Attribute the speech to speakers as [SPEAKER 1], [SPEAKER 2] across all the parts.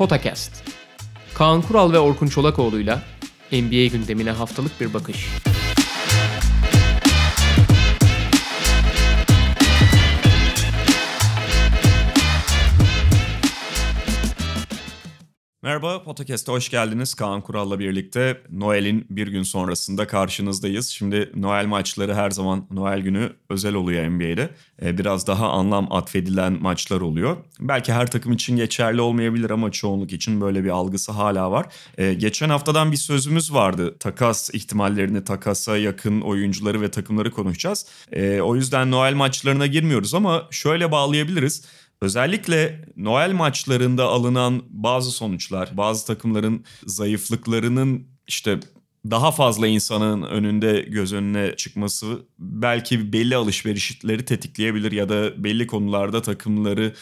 [SPEAKER 1] Potakast. Kaan Kural ve Orkun Çolakoğlu'yla NBA gündemine haftalık bir bakış.
[SPEAKER 2] Merhaba, Podcast'a hoş geldiniz. Kaan Kural'la birlikte Noel'in bir gün sonrasında karşınızdayız. Şimdi Noel maçları her zaman Noel günü özel oluyor NBA'de. Ee, biraz daha anlam atfedilen maçlar oluyor. Belki her takım için geçerli olmayabilir ama çoğunluk için böyle bir algısı hala var. Ee, geçen haftadan bir sözümüz vardı. Takas ihtimallerini, takasa yakın oyuncuları ve takımları konuşacağız. Ee, o yüzden Noel maçlarına girmiyoruz ama şöyle bağlayabiliriz. Özellikle Noel maçlarında alınan bazı sonuçlar, bazı takımların zayıflıklarının işte daha fazla insanın önünde göz önüne çıkması belki belli alışverişleri tetikleyebilir ya da belli konularda takımları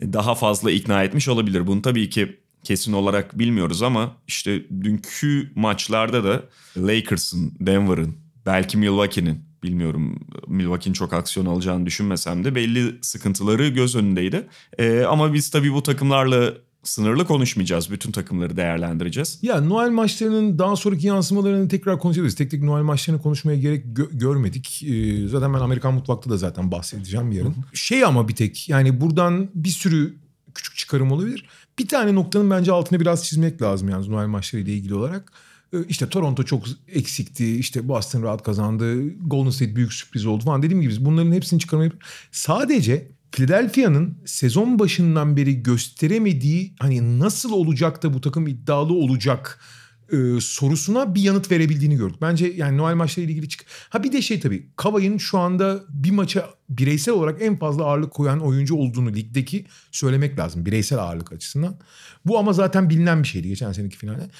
[SPEAKER 2] daha fazla ikna etmiş olabilir. Bunu tabii ki kesin olarak bilmiyoruz ama işte dünkü maçlarda da Lakers'ın, Denver'ın, belki Milwaukee'nin bilmiyorum Milwaukee'nin çok aksiyon alacağını düşünmesem de belli sıkıntıları göz önündeydi. Ee, ama biz tabii bu takımlarla sınırlı konuşmayacağız. Bütün takımları değerlendireceğiz.
[SPEAKER 3] Ya Noel maçlarının daha sonraki yansımalarını tekrar konuşacağız. Tek tek Noel maçlarını konuşmaya gerek gö- görmedik. Ee, zaten ben Amerikan Mutfak'ta da zaten bahsedeceğim yarın. Şey ama bir tek yani buradan bir sürü küçük çıkarım olabilir. Bir tane noktanın bence altını biraz çizmek lazım yani Noel maçlarıyla ilgili olarak. Ee, İşte Toronto çok eksikti. İşte Boston rahat kazandı. Golden State büyük sürpriz oldu falan. Dediğim gibi biz bunların hepsini çıkarmayıp sadece Philadelphia'nın sezon başından beri gösteremediği hani nasıl olacak da bu takım iddialı olacak e, sorusuna bir yanıt verebildiğini gördük. Bence yani Noel maçlarıyla ilgili çık. Ha bir de şey tabii Kavay'ın şu anda bir maça bireysel olarak en fazla ağırlık koyan oyuncu olduğunu ligdeki söylemek lazım bireysel ağırlık açısından. Bu ama zaten bilinen bir şeydi geçen seneki finalde.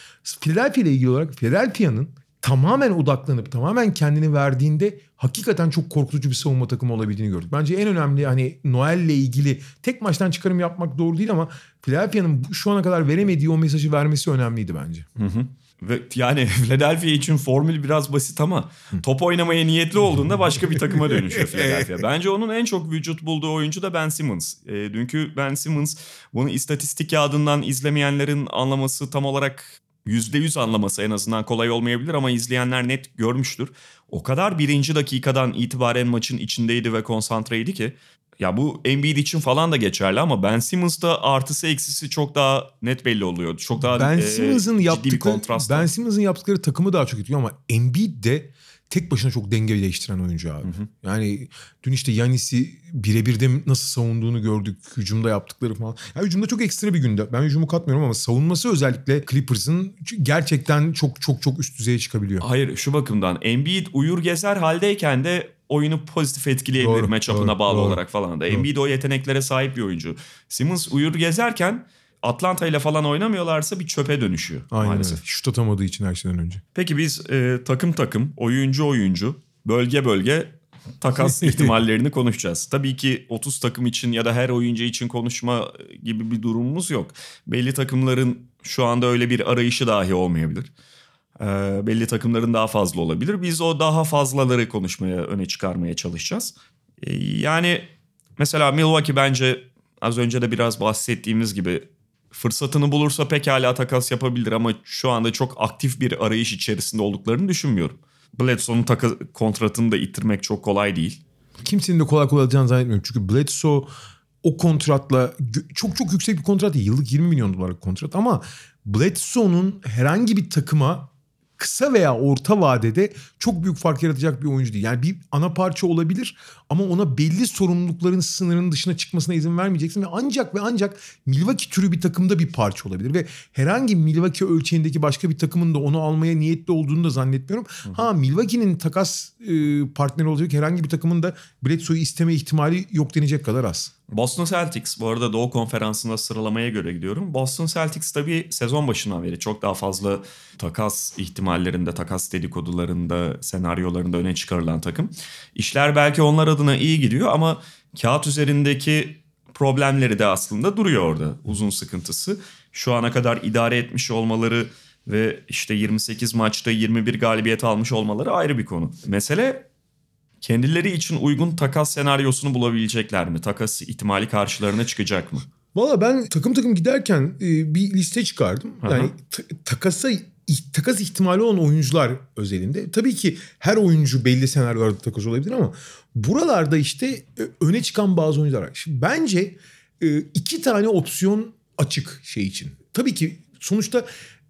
[SPEAKER 3] Philadelphia ile ilgili olarak Philadelphia'nın tamamen odaklanıp tamamen kendini verdiğinde hakikaten çok korkutucu bir savunma takımı olabildiğini gördük. Bence en önemli hani Noel'le ilgili tek maçtan çıkarım yapmak doğru değil ama Philadelphia'nın şu ana kadar veremediği o mesajı vermesi önemliydi bence.
[SPEAKER 2] Hı hı. Ve yani Philadelphia için formül biraz basit ama top oynamaya niyetli olduğunda başka bir takıma dönüşüyor Philadelphia. Bence onun en çok vücut bulduğu oyuncu da Ben Simmons. E, dünkü Ben Simmons bunu istatistik kağıdından izlemeyenlerin anlaması tam olarak %100 anlaması en azından kolay olmayabilir ama izleyenler net görmüştür. O kadar birinci dakikadan itibaren maçın içindeydi ve konsantreydi ki ya bu Embiid için falan da geçerli ama Ben Simmons'da artısı eksisi çok daha net belli oluyor. Çok daha
[SPEAKER 3] Ben
[SPEAKER 2] e,
[SPEAKER 3] Simmons'ın yaptıkları
[SPEAKER 2] kontrast.
[SPEAKER 3] Ben Simmons'ın yaptıkları takımı daha çok etkiliyor ama Embiid de tek başına çok denge değiştiren oyuncu abi. Yani dün işte Yanis'i birebir de nasıl savunduğunu gördük. Hücumda yaptıkları falan. Ya hücumda çok ekstra bir günde. Ben hücumu katmıyorum ama savunması özellikle Clippers'ın gerçekten çok çok çok üst düzeye çıkabiliyor.
[SPEAKER 2] Hayır şu bakımdan Embiid uyur gezer haldeyken de oyunu pozitif etkileyebilir matchup'ına
[SPEAKER 3] doğru,
[SPEAKER 2] bağlı
[SPEAKER 3] doğru.
[SPEAKER 2] olarak falan da. Embiid o yeteneklere sahip bir oyuncu. Simmons uyur gezerken Atlanta ile falan oynamıyorlarsa bir çöpe dönüşüyor
[SPEAKER 3] Aynen
[SPEAKER 2] maalesef.
[SPEAKER 3] öyle. Şut atamadığı için her şeyden önce.
[SPEAKER 2] Peki biz e, takım takım, oyuncu oyuncu, bölge bölge takas ihtimallerini konuşacağız. Tabii ki 30 takım için ya da her oyuncu için konuşma gibi bir durumumuz yok. Belli takımların şu anda öyle bir arayışı dahi olmayabilir. Ee, belli takımların daha fazla olabilir. Biz o daha fazlaları konuşmaya, öne çıkarmaya çalışacağız. Ee, yani mesela Milwaukee bence az önce de biraz bahsettiğimiz gibi fırsatını bulursa pekala takas yapabilir ama şu anda çok aktif bir arayış içerisinde olduklarını düşünmüyorum. Bledsoe'nun taka- kontratını da ittirmek çok kolay değil.
[SPEAKER 3] Kimsenin de kolay kolay alacağını zannetmiyorum. Çünkü Bledsoe o kontratla çok çok yüksek bir kontrat değil. Yıllık 20 milyon dolarlık kontrat ama Bledsoe'nun herhangi bir takıma kısa veya orta vadede çok büyük fark yaratacak bir oyuncu değil. Yani bir ana parça olabilir ama ona belli sorumlulukların sınırının dışına çıkmasına izin vermeyeceksin ve ancak ve ancak Milwaukee türü bir takımda bir parça olabilir ve herhangi Milwaukee ölçeğindeki başka bir takımın da onu almaya niyetli olduğunu da zannetmiyorum. Ha Milwaukee'nin takas e, partneri olacak herhangi bir takımın da Bledsoe'yu isteme ihtimali yok denecek kadar az.
[SPEAKER 2] Boston Celtics bu arada Doğu Konferansı'nda sıralamaya göre gidiyorum. Boston Celtics tabii sezon başından beri çok daha fazla takas ihtimallerinde, takas dedikodularında, senaryolarında öne çıkarılan takım. İşler belki onlar adına iyi gidiyor ama kağıt üzerindeki problemleri de aslında duruyor orada. Uzun sıkıntısı. Şu ana kadar idare etmiş olmaları ve işte 28 maçta 21 galibiyet almış olmaları ayrı bir konu. Mesele kendileri için uygun takas senaryosunu bulabilecekler mi? Takas ihtimali karşılarına çıkacak mı?
[SPEAKER 3] Valla ben takım takım giderken e, bir liste çıkardım. Yani takasa takas ihtimali olan oyuncular özelinde. Tabii ki her oyuncu belli senaryolarda takas olabilir ama buralarda işte e, öne çıkan bazı oyuncular. Şimdi bence e, iki tane opsiyon açık şey için. Tabii ki sonuçta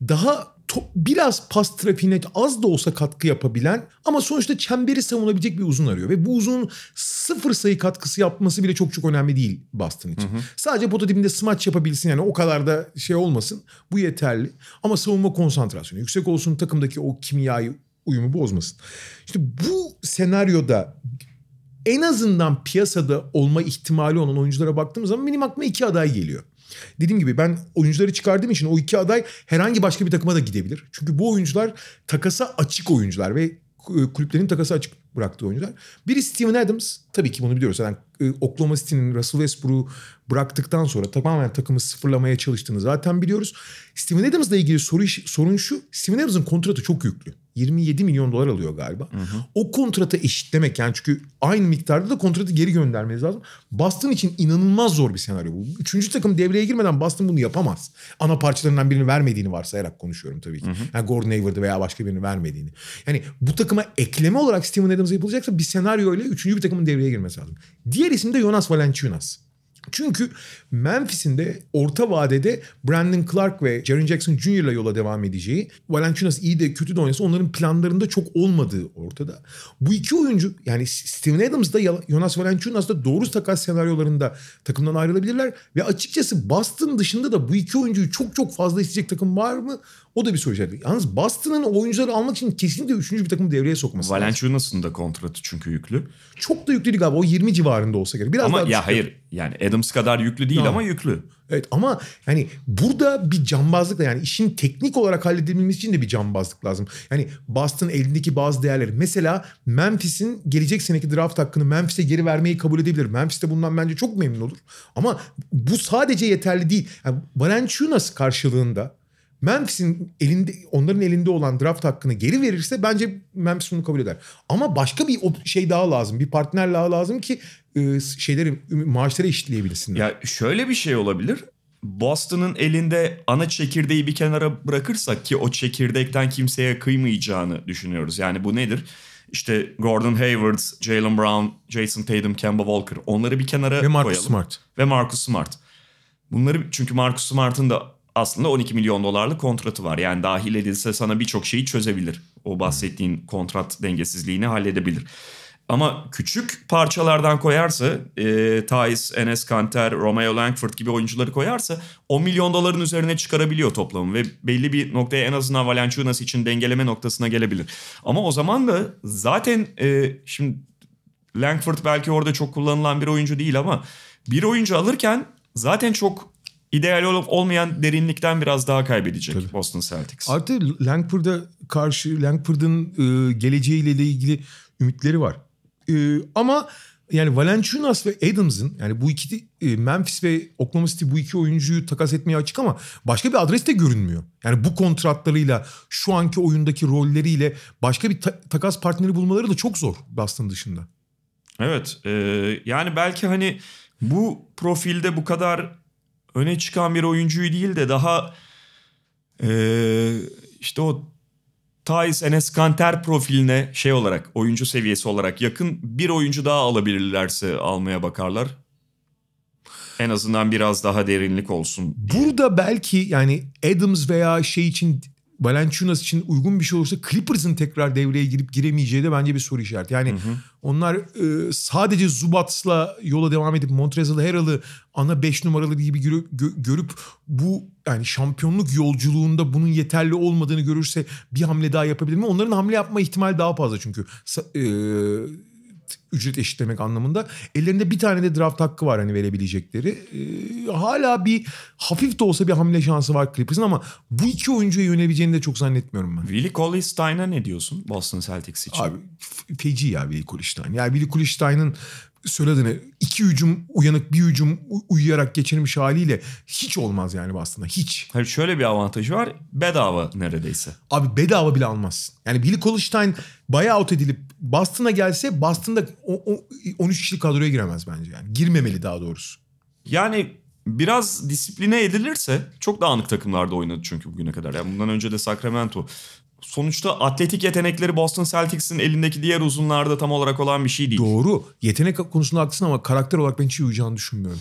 [SPEAKER 3] daha biraz pas trafiğine az da olsa katkı yapabilen ama sonuçta çemberi savunabilecek bir uzun arıyor. Ve bu uzun sıfır sayı katkısı yapması bile çok çok önemli değil Boston için. Sadece pota dibinde smaç yapabilsin yani o kadar da şey olmasın. Bu yeterli. Ama savunma konsantrasyonu yüksek olsun takımdaki o kimyayı uyumu bozmasın. İşte bu senaryoda en azından piyasada olma ihtimali olan oyunculara baktığımız zaman benim aklıma iki aday geliyor. Dediğim gibi ben oyuncuları çıkardığım için o iki aday herhangi başka bir takıma da gidebilir. Çünkü bu oyuncular takasa açık oyuncular ve e, kulüplerin takası açık bıraktığı oyuncular. Biri Steven Adams. Tabii ki bunu biliyoruz. Yani e, Oklahoma City'nin Russell Westbrook'u bıraktıktan sonra tamamen takımı sıfırlamaya çalıştığını zaten biliyoruz. Steven Adams'la ilgili soru, sorun şu. Steven Adams'ın kontratı çok yüklü. 27 milyon dolar alıyor galiba. O kontratı eşitlemek yani çünkü aynı miktarda da kontratı geri göndermeniz lazım. Boston için inanılmaz zor bir senaryo bu. Üçüncü takım devreye girmeden Boston bunu yapamaz. Ana parçalarından birini vermediğini varsayarak konuşuyorum tabii ki. Yani Gordon Hayward'ı veya başka birini vermediğini. Yani bu takıma ekleme olarak Steven Adams yapılacaksa bir senaryo ile üçüncü bir takımın devreye girmesi lazım. Diğer isim de Jonas Valanciunas. Çünkü Memphis'in de orta vadede Brandon Clark ve Jaren Jackson Jr. ile yola devam edeceği, Valanciunas iyi de kötü de oynasa onların planlarında çok olmadığı ortada. Bu iki oyuncu yani Steven Adams da Jonas Valanciunas da doğru takas senaryolarında takımdan ayrılabilirler ve açıkçası Boston dışında da bu iki oyuncuyu çok çok fazla isteyecek takım var mı? O da bir soru işareti. Yalnız Boston'ın oyuncuları almak için kesinlikle üçüncü bir takım devreye sokması lazım.
[SPEAKER 2] Valanciunas'ın da kontratı çünkü yüklü.
[SPEAKER 3] Çok da yüklü değil galiba. O 20 civarında olsa gerek. Biraz
[SPEAKER 2] ama
[SPEAKER 3] daha
[SPEAKER 2] ya
[SPEAKER 3] düşük.
[SPEAKER 2] hayır yani Adams kadar yüklü değil
[SPEAKER 3] Ya.
[SPEAKER 2] ama yüklü.
[SPEAKER 3] Evet ama yani burada bir cambazlıkla yani işin teknik olarak halledilmesi için de bir cambazlık lazım. Yani Boston elindeki bazı değerleri. Mesela Memphis'in gelecek seneki draft hakkını Memphis'e geri vermeyi kabul edebilir. Memphis de bundan bence çok memnun olur. Ama bu sadece yeterli değil. Yani Valanciunas karşılığında Memphis'in elinde onların elinde olan draft hakkını geri verirse bence Memphis bunu kabul eder. Ama başka bir şey daha lazım. Bir partner daha lazım ki e, şeyleri maaşları eşitleyebilsinler.
[SPEAKER 2] Ya şöyle bir şey olabilir. Boston'ın elinde ana çekirdeği bir kenara bırakırsak ki o çekirdekten kimseye kıymayacağını düşünüyoruz. Yani bu nedir? İşte Gordon Hayward, Jalen Brown, Jason Tatum, Kemba Walker onları bir kenara
[SPEAKER 3] Ve Marcus
[SPEAKER 2] koyalım.
[SPEAKER 3] Smart.
[SPEAKER 2] Ve Marcus Smart. Bunları çünkü Marcus Smart'ın da aslında 12 milyon dolarlık kontratı var. Yani dahil edilse sana birçok şeyi çözebilir. O bahsettiğin kontrat dengesizliğini halledebilir. Ama küçük parçalardan koyarsa e, Thais, Enes Kanter, Romeo Langford gibi oyuncuları koyarsa 10 milyon doların üzerine çıkarabiliyor toplamı ve belli bir noktaya en azından Valanciunas için dengeleme noktasına gelebilir. Ama o zaman da zaten e, şimdi Langford belki orada çok kullanılan bir oyuncu değil ama bir oyuncu alırken zaten çok ideal olup olmayan derinlikten biraz daha kaybedecek Boston Celtics.
[SPEAKER 3] Artı Langford'a karşı Langford'un e, geleceğiyle de ilgili ümitleri var. E, ama yani Valanciunas ve Adams'ın yani bu iki e, Memphis ve Oklahoma City bu iki oyuncuyu takas etmeye açık ama başka bir adres de görünmüyor. Yani bu kontratlarıyla şu anki oyundaki rolleriyle başka bir ta- takas partneri bulmaları da çok zor Boston dışında.
[SPEAKER 2] Evet e, yani belki hani bu profilde bu kadar öne çıkan bir oyuncuyu değil de daha e, işte o Thais Enes Kanter profiline şey olarak oyuncu seviyesi olarak yakın bir oyuncu daha alabilirlerse almaya bakarlar. En azından biraz daha derinlik olsun.
[SPEAKER 3] Burada belki yani Adams veya şey için Valanciunas için uygun bir şey olursa Clippers'ın tekrar devreye girip giremeyeceği de bence bir soru işareti. Yani onlar e, sadece Zubats'la yola devam edip Montrezl Harrell'ı ana 5 numaralı gibi görü- gö- görüp bu yani şampiyonluk yolculuğunda bunun yeterli olmadığını görürse bir hamle daha yapabilir mi? Onların hamle yapma ihtimali daha fazla çünkü. E, ücret eşitlemek anlamında. Ellerinde bir tane de draft hakkı var hani verebilecekleri. Ee, hala bir hafif de olsa bir hamle şansı var Clippers'ın ama bu iki oyuncuya yönelebileceğini de çok zannetmiyorum ben.
[SPEAKER 2] Willie Cauley-Stein'a ne diyorsun Boston Celtics için?
[SPEAKER 3] Abi feci ya Willi Kuliştayn. Yani Willi Kuliştayn'ın söylediğini iki hücum uyanık bir hücum uyuyarak geçirmiş haliyle hiç olmaz yani aslında hiç.
[SPEAKER 2] Hayır şöyle bir avantajı var. Bedava neredeyse.
[SPEAKER 3] Abi bedava bile almazsın. Yani Willi Kolstein buyout edilip Boston'a gelse Boston'da o, o 13 kişilik kadroya giremez bence yani. Girmemeli daha doğrusu.
[SPEAKER 2] Yani biraz disipline edilirse çok dağınık takımlarda oynadı çünkü bugüne kadar. Yani bundan önce de Sacramento. Sonuçta atletik yetenekleri Boston Celtics'in elindeki diğer uzunlarda tam olarak olan bir şey değil.
[SPEAKER 3] Doğru. Yetenek konusunda haklısın ama karakter olarak ben hiç uyacağını düşünmüyorum.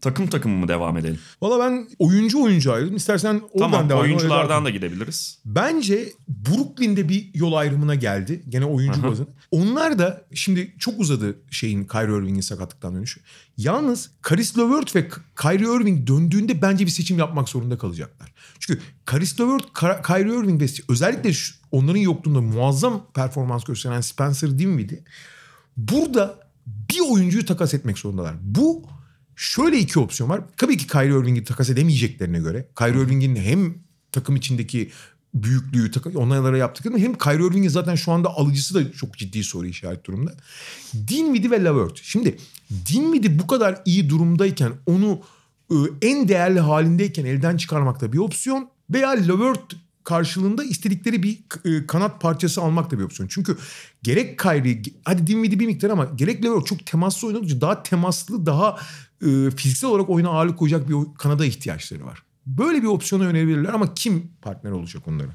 [SPEAKER 2] Takım takım mı devam edelim?
[SPEAKER 3] Valla ben oyuncu oyuncu ayrıldım. İstersen oradan
[SPEAKER 2] tamam
[SPEAKER 3] devam edelim.
[SPEAKER 2] oyunculardan da gidebiliriz.
[SPEAKER 3] Bence Brooklyn'de bir yol ayrımına geldi. Gene oyuncu bazında. Onlar da şimdi çok uzadı şeyin Kyrie Irving'in sakatlıktan dönüşü. Yalnız Karis LeVert ve Kyrie Irving döndüğünde bence bir seçim yapmak zorunda kalacaklar. Çünkü Karis LeVert, Kyrie Irving ve özellikle şu, onların yokluğunda muazzam performans gösteren Spencer Dinwiddie burada bir oyuncuyu takas etmek zorundalar. Bu şöyle iki opsiyon var. Tabii ki Kyrie Irving'i takas edemeyeceklerine göre. Kyrie Irving'in hem takım içindeki büyüklüğü, onlara yaptıklarını hem Kyrie Irving'in zaten şu anda alıcısı da çok ciddi soru işaret durumda. Dinwiddie ve Lavert. Şimdi Dinwiddie bu kadar iyi durumdayken onu e, en değerli halindeyken elden çıkarmak da bir opsiyon veya Lavert karşılığında istedikleri bir e, kanat parçası almak da bir opsiyon. Çünkü gerek Kyrie, hadi Dinwiddie bir miktar ama gerek Lavert çok temaslı oynadıkça daha temaslı, daha e, fiziksel olarak oyuna ağırlık koyacak bir kanada ihtiyaçları var. Böyle bir opsiyonu önerebilirler ama kim partner olacak onlara?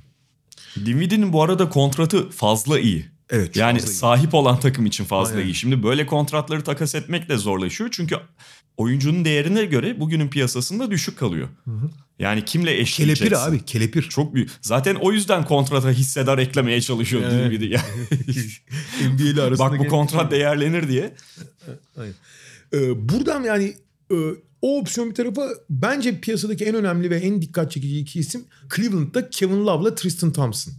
[SPEAKER 2] Dinwiddie'nin bu arada kontratı fazla iyi.
[SPEAKER 3] Evet.
[SPEAKER 2] Yani
[SPEAKER 3] fazla iyi.
[SPEAKER 2] sahip olan takım için fazla
[SPEAKER 3] Aynen.
[SPEAKER 2] iyi. Şimdi böyle kontratları takas etmek de zorlaşıyor. Çünkü oyuncunun değerine göre bugünün piyasasında düşük kalıyor. Yani kimle eşleyeceksin?
[SPEAKER 3] kelepir abi, kelepir.
[SPEAKER 2] Çok büyük. Zaten o yüzden kontrata hissedar eklemeye çalışıyor
[SPEAKER 3] Evet.
[SPEAKER 2] Dinwiddie. Yani
[SPEAKER 3] NBA'li arasında
[SPEAKER 2] Bak bu kontrat değerlenir diye.
[SPEAKER 3] Ee, buradan yani e, o opsiyon bir tarafa bence piyasadaki en önemli ve en dikkat çekici iki isim Cleveland'da Kevin Love'la Tristan Thompson.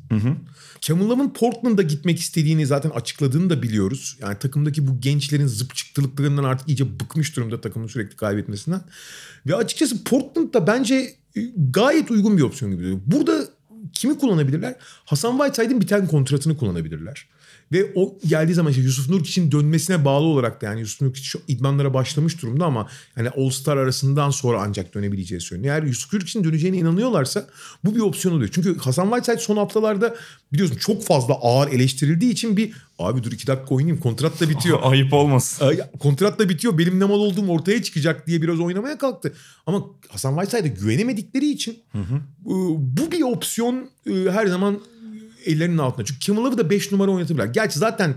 [SPEAKER 3] Kevin Love'ın Portland'a gitmek istediğini zaten açıkladığını da biliyoruz. Yani takımdaki bu gençlerin zıp çıktılıklarından artık iyice bıkmış durumda takımın sürekli kaybetmesinden. Ve açıkçası Portland'da bence e, gayet uygun bir opsiyon gibi duruyor. Burada kimi kullanabilirler? Hasan Whiteside'in biten kontratını kullanabilirler. Ve o geldiği zaman işte Yusuf Nurkiç'in dönmesine bağlı olarak da yani Yusuf Nurkiç idmanlara başlamış durumda ama yani All Star arasından sonra ancak dönebileceği söyleniyor. Eğer Yusuf Nurkiç'in döneceğine inanıyorlarsa bu bir opsiyon oluyor. Çünkü Hasan Whiteside son haftalarda biliyorsun çok fazla ağır eleştirildiği için bir abi dur iki dakika oynayayım kontrat da bitiyor.
[SPEAKER 2] Ayıp olmasın.
[SPEAKER 3] Kontrat da bitiyor benim ne mal olduğum ortaya çıkacak diye biraz oynamaya kalktı. Ama Hasan Whiteside'a güvenemedikleri için e, bu bir opsiyon e, her zaman ellerinin altında. Çünkü Love'ı da 5 numara oynatabilirler. Gerçi zaten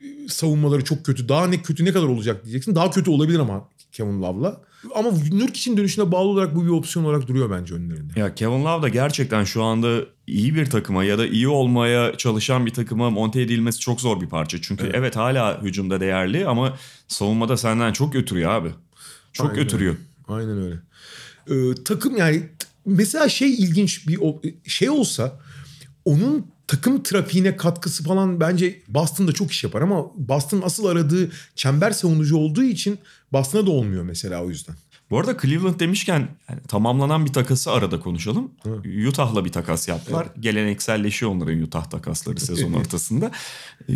[SPEAKER 3] e, savunmaları çok kötü. Daha ne kötü ne kadar olacak diyeceksin. Daha kötü olabilir ama Kevin Love'la. Ama Nurkic'in dönüşüne bağlı olarak bu bir opsiyon olarak duruyor bence önlerinde.
[SPEAKER 2] Ya Kevin Love da gerçekten şu anda iyi bir takıma ya da iyi olmaya çalışan bir takıma monte edilmesi çok zor bir parça. Çünkü evet, hala hücumda değerli ama savunmada senden çok götürüyor abi. Çok
[SPEAKER 3] Aynen
[SPEAKER 2] götürüyor.
[SPEAKER 3] Aynen öyle. Ee, takım yani mesela şey ilginç bir şey olsa onun takım trafiğine katkısı falan bence Boston'da çok iş yapar ama Boston asıl aradığı çember savunucu olduğu için Boston'a da olmuyor mesela o yüzden.
[SPEAKER 2] Bu arada Cleveland demişken yani tamamlanan bir takası arada konuşalım. Utah'la bir takas yaptılar. Gelenekselleşiyor onların Utah takasları sezon ortasında.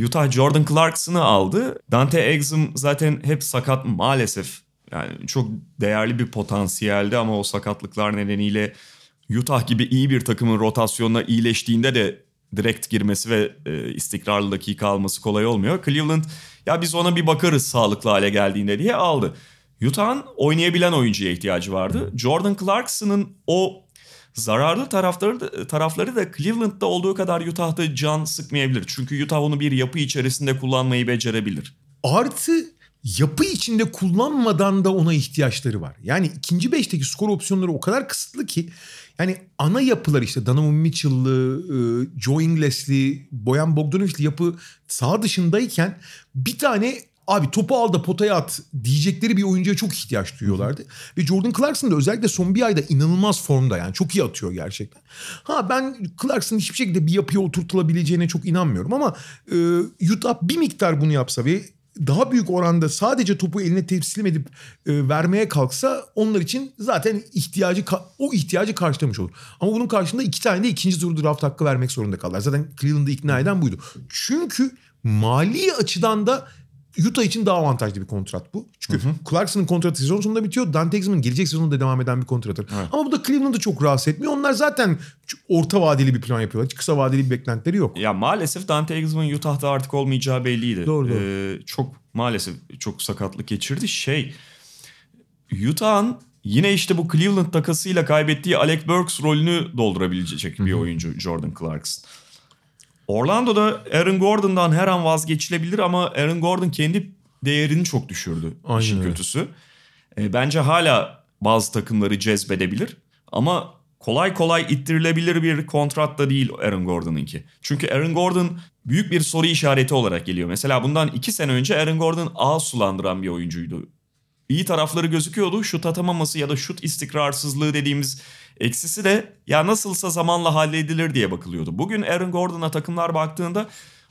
[SPEAKER 2] Utah Jordan Clarkson'ı aldı. Dante Exum zaten hep sakat maalesef. Yani çok değerli bir potansiyeldi ama o sakatlıklar nedeniyle Utah gibi iyi bir takımın rotasyonuna iyileştiğinde de direkt girmesi ve e, istikrarlı dakika alması kolay olmuyor. Cleveland ya biz ona bir bakarız sağlıklı hale geldiğinde diye aldı. Utah'ın oynayabilen oyuncuya ihtiyacı vardı. Jordan Clarkson'ın o zararlı tarafları tarafları da Cleveland'da olduğu kadar Utah'da can sıkmayabilir. Çünkü Utah onu bir yapı içerisinde kullanmayı becerebilir.
[SPEAKER 3] Artı yapı içinde kullanmadan da ona ihtiyaçları var. Yani ikinci beşteki skor opsiyonları o kadar kısıtlı ki yani ana yapılar işte Donovan Mitchell'lı, e, Joe Ingles'li, Boyan Bogdanovic'li yapı sağ dışındayken bir tane abi topu al da potaya at diyecekleri bir oyuncuya çok ihtiyaç duyuyorlardı. Ve Jordan Clarkson da özellikle son bir ayda inanılmaz formda yani çok iyi atıyor gerçekten. Ha ben Clarkson'ın hiçbir şekilde bir yapıya oturtulabileceğine çok inanmıyorum ama e, Utah bir miktar bunu yapsa ve daha büyük oranda sadece topu eline teslim edip e, vermeye kalksa onlar için zaten ihtiyacı o ihtiyacı karşılamış olur. Ama bunun karşılığında iki tane de ikinci tur draft hakkı vermek zorunda kalırlar. Zaten Cleveland'ı ikna eden buydu. Çünkü mali açıdan da Utah için daha avantajlı bir kontrat bu. Çünkü Clarkson'ın kontratı sezon sonunda bitiyor. Dante Exum'un gelecek sezonda devam eden bir kontratı. Ama bu da Cleveland'ı çok rahatsız etmiyor. Onlar zaten orta vadeli bir plan yapıyorlar. Hiç kısa vadeli bir beklentileri yok.
[SPEAKER 2] Ya maalesef Dante Exum'un Utah'da artık olmayacağı belliydi.
[SPEAKER 3] Doğru, doğru.
[SPEAKER 2] Ee, çok maalesef çok sakatlık geçirdi. Şey Utah'ın yine işte bu Cleveland takasıyla kaybettiği Alec Burks rolünü doldurabilecek bir oyuncu Jordan Clarkson. Orlando'da Aaron Gordon'dan her an vazgeçilebilir ama Aaron Gordon kendi değerini çok düşürdü.
[SPEAKER 3] Aynen
[SPEAKER 2] işin kötüsü. E, bence hala bazı takımları cezbedebilir ama kolay kolay ittirilebilir bir kontrat da değil Aaron Gordon'ınki. Çünkü Aaron Gordon büyük bir soru işareti olarak geliyor. Mesela bundan iki sene önce Aaron Gordon ağ sulandıran bir oyuncuydu. İyi tarafları gözüküyordu. Şut atamaması ya da şut istikrarsızlığı dediğimiz eksisi de ya nasılsa zamanla halledilir diye bakılıyordu. Bugün Aaron Gordon'a takımlar baktığında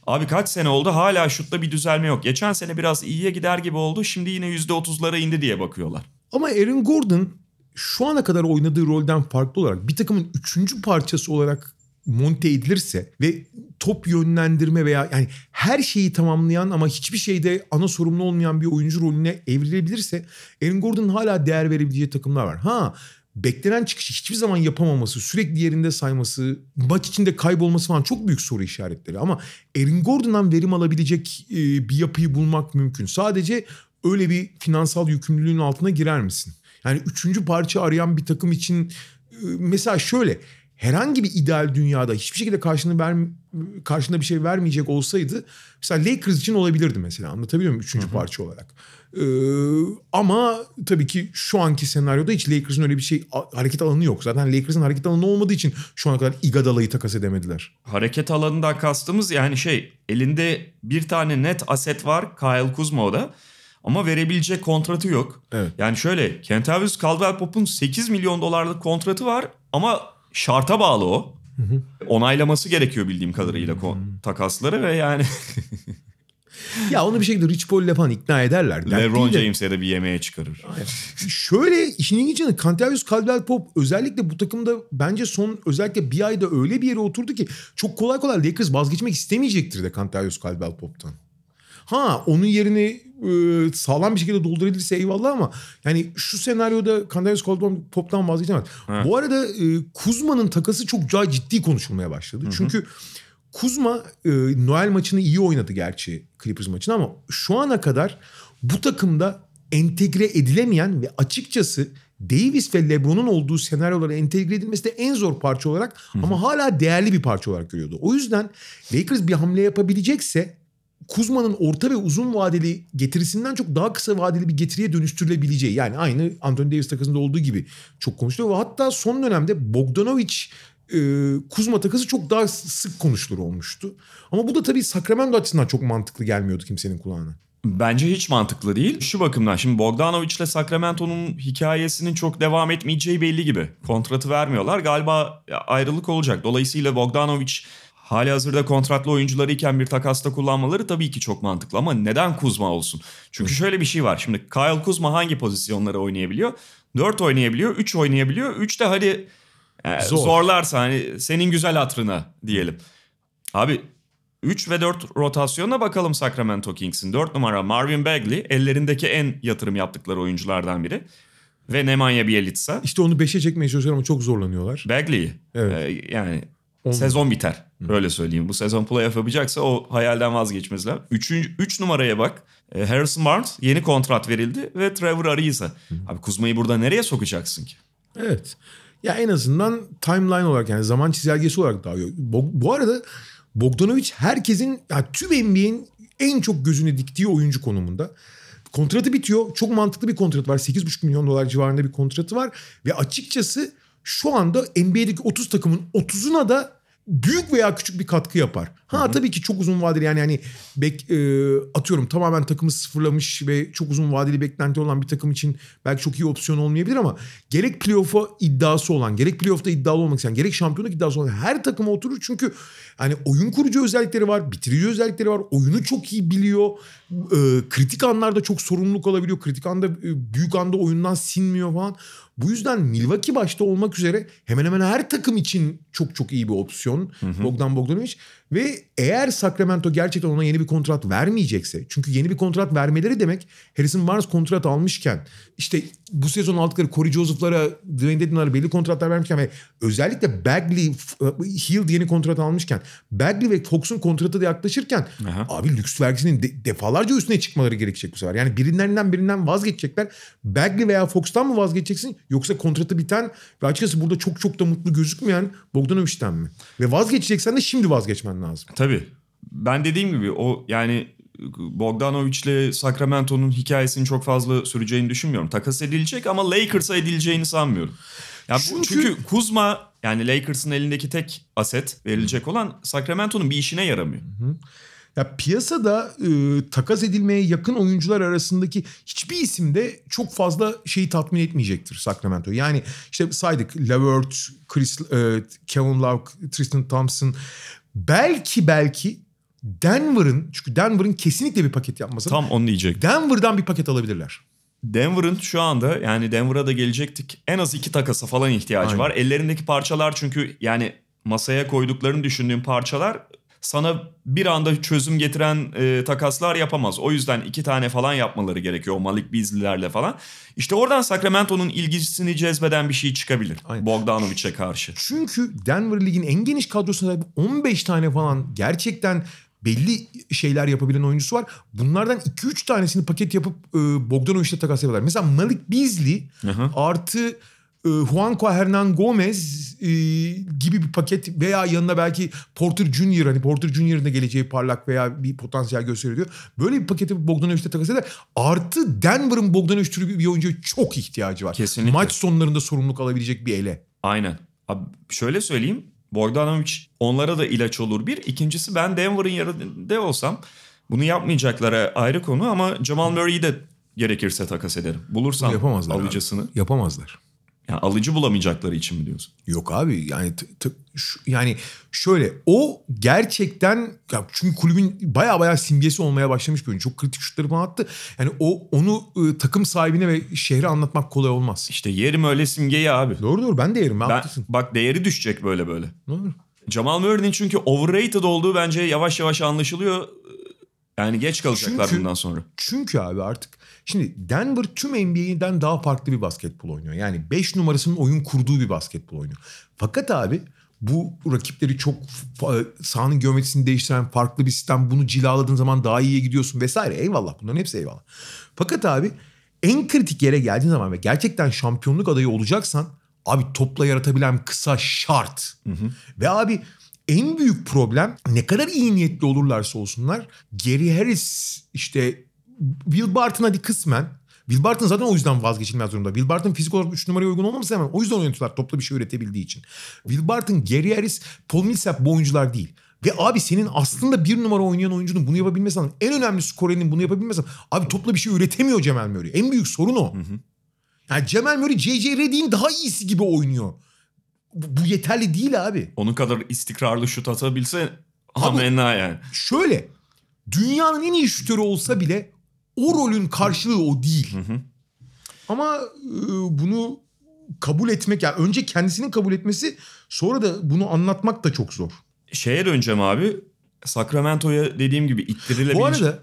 [SPEAKER 2] abi kaç sene oldu hala şutta bir düzelme yok. Geçen sene biraz iyiye gider gibi oldu. Şimdi yine %30'lara indi diye bakıyorlar.
[SPEAKER 3] Ama Aaron Gordon şu ana kadar oynadığı rolden farklı olarak bir takımın üçüncü parçası olarak monte edilirse ve top yönlendirme veya yani her şeyi tamamlayan ama hiçbir şeyde ana sorumlu olmayan bir oyuncu rolüne evrilebilirse Aaron Gordon'un hala değer verebileceği takımlar var. Ha beklenen çıkışı hiçbir zaman yapamaması, sürekli yerinde sayması, maç içinde kaybolması falan çok büyük soru işaretleri. Ama Aaron Gordon'dan verim alabilecek e, bir yapıyı bulmak mümkün. Sadece öyle bir finansal yükümlülüğün altına girer misin? Yani üçüncü parça arayan bir takım için e, mesela şöyle herhangi bir ideal dünyada hiçbir şekilde karşını ver, karşında bir şey vermeyecek olsaydı mesela Lakers için olabilirdi mesela anlatabiliyor muyum üçüncü parça olarak. Ee, ama tabii ki şu anki senaryoda hiç Lakers'ın öyle bir şey hareket alanı yok. Zaten Lakers'ın hareket alanı olmadığı için şu ana kadar Iguodala'yı takas edemediler.
[SPEAKER 2] Hareket alanından kastımız yani şey elinde bir tane net aset var Kyle Kuzma'da ama verebilecek kontratı yok.
[SPEAKER 3] Evet.
[SPEAKER 2] Yani şöyle Kentavius Caldwell-Pope'un 8 milyon dolarlık kontratı var ama şarta bağlı o. Onaylaması gerekiyor bildiğim kadarıyla kon- takasları ve yani
[SPEAKER 3] Ya onu bir şekilde Rich Paul ile falan ikna ederler.
[SPEAKER 2] LeBron James'e de bir yemeğe çıkarır.
[SPEAKER 3] Şöyle işin ilginç yanı Kentavius Caldwell-Pope özellikle bu takımda bence son özellikle bir ayda öyle bir yere oturdu ki çok kolay kolay Lakers vazgeçmek istemeyecektir de Kentavius Caldwell-Pope'tan. Ha onun yerini e, sağlam bir şekilde doldurabilirse eyvallah ama yani şu senaryoda Kentavius Caldwell-Pope'tan vazgeçemez. Bu arada e, Kuzma'nın takası çok ciddi konuşulmaya başladı. Çünkü Kuzma e, Noel maçını iyi oynadı gerçi Clippers maçını ama şu ana kadar bu takımda entegre edilemeyen ve açıkçası Davis ve LeBron'un olduğu senaryolara entegre edilmesi de en zor parça olarak ama hala değerli bir parça olarak görüyordu. O yüzden Lakers bir hamle yapabilecekse Kuzma'nın orta ve uzun vadeli getirisinden çok daha kısa vadeli bir getiriye dönüştürülebileceği. Yani aynı Anthony Davis takasında olduğu gibi çok konuşuluyor. Ve hatta son dönemde Bogdanovic e, Kuzma takası çok daha sık konuşulur olmuştu. Ama bu da tabii Sacramento açısından çok mantıklı gelmiyordu kimsenin kulağına.
[SPEAKER 2] Bence hiç mantıklı değil. Şu bakımdan şimdi Bogdanovic ile Sacramento'nun hikayesinin çok devam etmeyeceği belli gibi. Kontratı vermiyorlar. Galiba ayrılık olacak. Dolayısıyla Bogdanovic hali hazırda kontratlı oyuncuları iken bir takasta kullanmaları tabii ki çok mantıklı. Ama neden Kuzma olsun? Çünkü şöyle bir şey var. Şimdi Kyle Kuzma hangi pozisyonları oynayabiliyor? 4 oynayabiliyor, 3 oynayabiliyor. 3 de hadi e,
[SPEAKER 3] Zor.
[SPEAKER 2] zorlarsa hani senin güzel hatırına diyelim. Abi 3 ve 4 rotasyona bakalım Sacramento Kings'in. 4 numara Marvin Bagley ellerindeki en yatırım yaptıkları oyunculardan biri. Ve Nemanja Bjelica.
[SPEAKER 3] İşte onu 5'e çekmeye çalışıyorlar ama çok zorlanıyorlar.
[SPEAKER 2] Bagley
[SPEAKER 3] Evet.
[SPEAKER 2] e, yani
[SPEAKER 3] Olmadı.
[SPEAKER 2] sezon biter. Öyle söyleyeyim. Bu sezon playoff yapacaksa o hayalden vazgeçmezler. 3 3 numaraya bak. E, Harrison Barnes yeni kontrat verildi ve Trevor Ariza. Abi Kuzma'yı burada nereye sokacaksın ki?
[SPEAKER 3] Evet. Ya en azından timeline olarak yani zaman çizelgesi olarak daha. Bu, bu arada Bogdanovic herkesin yani tüm NBA'in en çok gözüne diktiği oyuncu konumunda. Kontratı bitiyor. Çok mantıklı bir kontrat var. 8,5 milyon dolar civarında bir kontratı var. Ve açıkçası şu anda NBA'deki 30 takımın 30'una da büyük veya küçük bir katkı yapar. Ha tabii ki çok uzun vadeli yani yani bek, e, atıyorum tamamen takımı sıfırlamış ve çok uzun vadeli beklenti olan bir takım için belki çok iyi opsiyon olmayabilir ama gerek playoff'a iddiası olan, gerek playoff'ta iddialı olmak isteyen, gerek şampiyonluk iddiası olan her takıma oturur çünkü hani oyun kurucu özellikleri var, bitirici özellikleri var, oyunu çok iyi biliyor, e, kritik anlarda çok sorumluluk alabiliyor, kritik anda e, büyük anda oyundan sinmiyor falan. Bu yüzden Milwaukee başta olmak üzere hemen hemen her takım için çok çok iyi bir opsiyon Bogdan Bogdanovic. Ve eğer Sacramento gerçekten ona yeni bir kontrat vermeyecekse çünkü yeni bir kontrat vermeleri demek Harrison Barnes kontrat almışken işte bu sezon aldıkları Corey Joseph'lara, Dwayne Dedman'lara belli kontratlar vermişken ve özellikle Bagley, F- Hill yeni kontrat almışken Bagley ve Fox'un kontratı da yaklaşırken
[SPEAKER 2] Aha.
[SPEAKER 3] abi lüks vergisinin de- defalarca üstüne çıkmaları gerekecek bu sefer. Yani birilerinden birinden vazgeçecekler. Bagley veya Fox'tan mı vazgeçeceksin yoksa kontratı biten ve açıkçası burada çok çok da mutlu gözükmeyen Bogdanovic'ten mi? Ve vazgeçeceksen de şimdi vazgeçmen lazım.
[SPEAKER 2] Tabii. Ben dediğim gibi o yani Bogdanovic'le Sacramento'nun hikayesinin çok fazla süreceğini düşünmüyorum. Takas edilecek ama Lakers'a edileceğini sanmıyorum. Ya bu,
[SPEAKER 3] Çünkü-
[SPEAKER 2] çünkü... Kuzma yani Lakers'ın elindeki tek aset verilecek olan Sacramento'nun bir işine yaramıyor.
[SPEAKER 3] Ya piyasada e, takas edilmeye yakın oyuncular arasındaki hiçbir isim de çok fazla şeyi tatmin etmeyecektir Sacramento. Yani işte saydık Levert, Chris, e, Kevin Love, Tristan Thompson. Belki belki Denver'ın çünkü Denver'ın kesinlikle bir paket yapması.
[SPEAKER 2] Tam onu diyecek.
[SPEAKER 3] Denver'dan bir paket alabilirler.
[SPEAKER 2] Denver'ın şu anda yani Denver'a da gelecektik. En az iki takasa falan ihtiyacı
[SPEAKER 3] Aynen.
[SPEAKER 2] var. Ellerindeki parçalar çünkü yani masaya koyduklarını düşündüğüm parçalar sana bir anda çözüm getiren e, takaslar yapamaz. O yüzden iki tane falan yapmaları gerekiyor o Malik Beasley'lerle falan. İşte oradan Sacramento'nun ilgisini cezbeden bir şey çıkabilir. Bogdanovic'e karşı.
[SPEAKER 3] Çünkü Denver Lig'in en geniş kadrosuna sahip 15 tane falan gerçekten belli şeyler yapabilen oyuncusu var. Bunlardan 2-3 tanesini paket yapıp e, Bogdanovic'le takas yapıyorlar. Mesela Malik Beasley
[SPEAKER 2] hı.
[SPEAKER 3] artı e, Juanco Hernan Gomez e, gibi bir paket veya yanına belki Porter Jr. hani Porter Jr.'ın da geleceği parlak veya bir potansiyel gösteriyor. Böyle bir paketi Bogdanovic'le takas eder. Artı Denver'ın Bogdanovic türü bir oyuncuya çok ihtiyacı var.
[SPEAKER 2] Kesinlikle.
[SPEAKER 3] Maç sonlarında sorumluluk alabilecek bir ele.
[SPEAKER 2] Aynen. Abi şöyle söyleyeyim. Bogdanovic onlara da ilaç olur bir. İkincisi ben Denver'ın yerinde olsam bunu yapmayacaklara ayrı konu ama Jamal Murray'i de gerekirse takas ederim. Bulursam
[SPEAKER 3] Yapamazlar abi.
[SPEAKER 2] alıcısını.
[SPEAKER 3] Yapamazlar.
[SPEAKER 2] Yani alıcı bulamayacakları için mi diyorsun?
[SPEAKER 3] Yok abi yani yani şöyle o gerçekten ya çünkü kulübün baya baya simgesi olmaya başlamış bir oyuncu. Çok kritik şutları falan attı. Yani o onu ı, takım sahibine ve şehre anlatmak kolay olmaz.
[SPEAKER 2] İşte yerim öyle simgeyi abi.
[SPEAKER 3] Doğru doğru ben de yerim. Ben,
[SPEAKER 2] Ben, bak değeri düşecek böyle böyle.
[SPEAKER 3] Olur.
[SPEAKER 2] Jamal Murray'nin çünkü overrated olduğu bence yavaş yavaş anlaşılıyor. Yani geç kalacaklar
[SPEAKER 3] Çünkü-
[SPEAKER 2] bundan sonra.
[SPEAKER 3] Çünkü abi artık şimdi Denver tüm NBA'den daha farklı bir basketbol oynuyor. Yani 5 numarasının oyun kurduğu bir basketbol oynuyor. Fakat abi bu rakipleri çok fa- sahanın geometrisini değiştiren farklı bir sistem. Bunu cilaladığın zaman daha iyiye gidiyorsun vesaire. Eyvallah bunların hepsi eyvallah. Fakat abi en kritik yere geldiğin zaman ve gerçekten şampiyonluk adayı olacaksan abi topla yaratabilen kısa şart. Ve abi en büyük problem ne kadar iyi niyetli olurlarsa olsunlar Gary Harris işte Will Barton hadi kısmen Will Barton zaten o yüzden vazgeçilmez durumda. Will Barton fizik olarak 3 numaraya uygun olmaması hemen o yüzden oynatıyorlar topla bir şey üretebildiği için. Will Barton, Gary Harris, Paul Millsap bu oyuncular değil. Ve abi senin aslında bir numara oynayan oyuncunun bunu yapabilmesi en önemli skorerinin bunu yapabilmesi abi topla bir şey üretemiyor Cemal Murray. En büyük sorun o. Yani Cemal Murray J.J. Redick'in daha iyisi gibi oynuyor. Bu, bu yeterli değil abi.
[SPEAKER 2] Onun kadar istikrarlı şut atabilse amenna yani.
[SPEAKER 3] Şöyle dünyanın en iyi şutörü olsa bile o rolün karşılığı o değil. Ama e, bunu kabul etmek yani önce kendisinin kabul etmesi sonra da bunu anlatmak da çok zor.
[SPEAKER 2] Şeye döneceğim abi. Sacramento'ya dediğim gibi ittirilebilecek.
[SPEAKER 3] Bu arada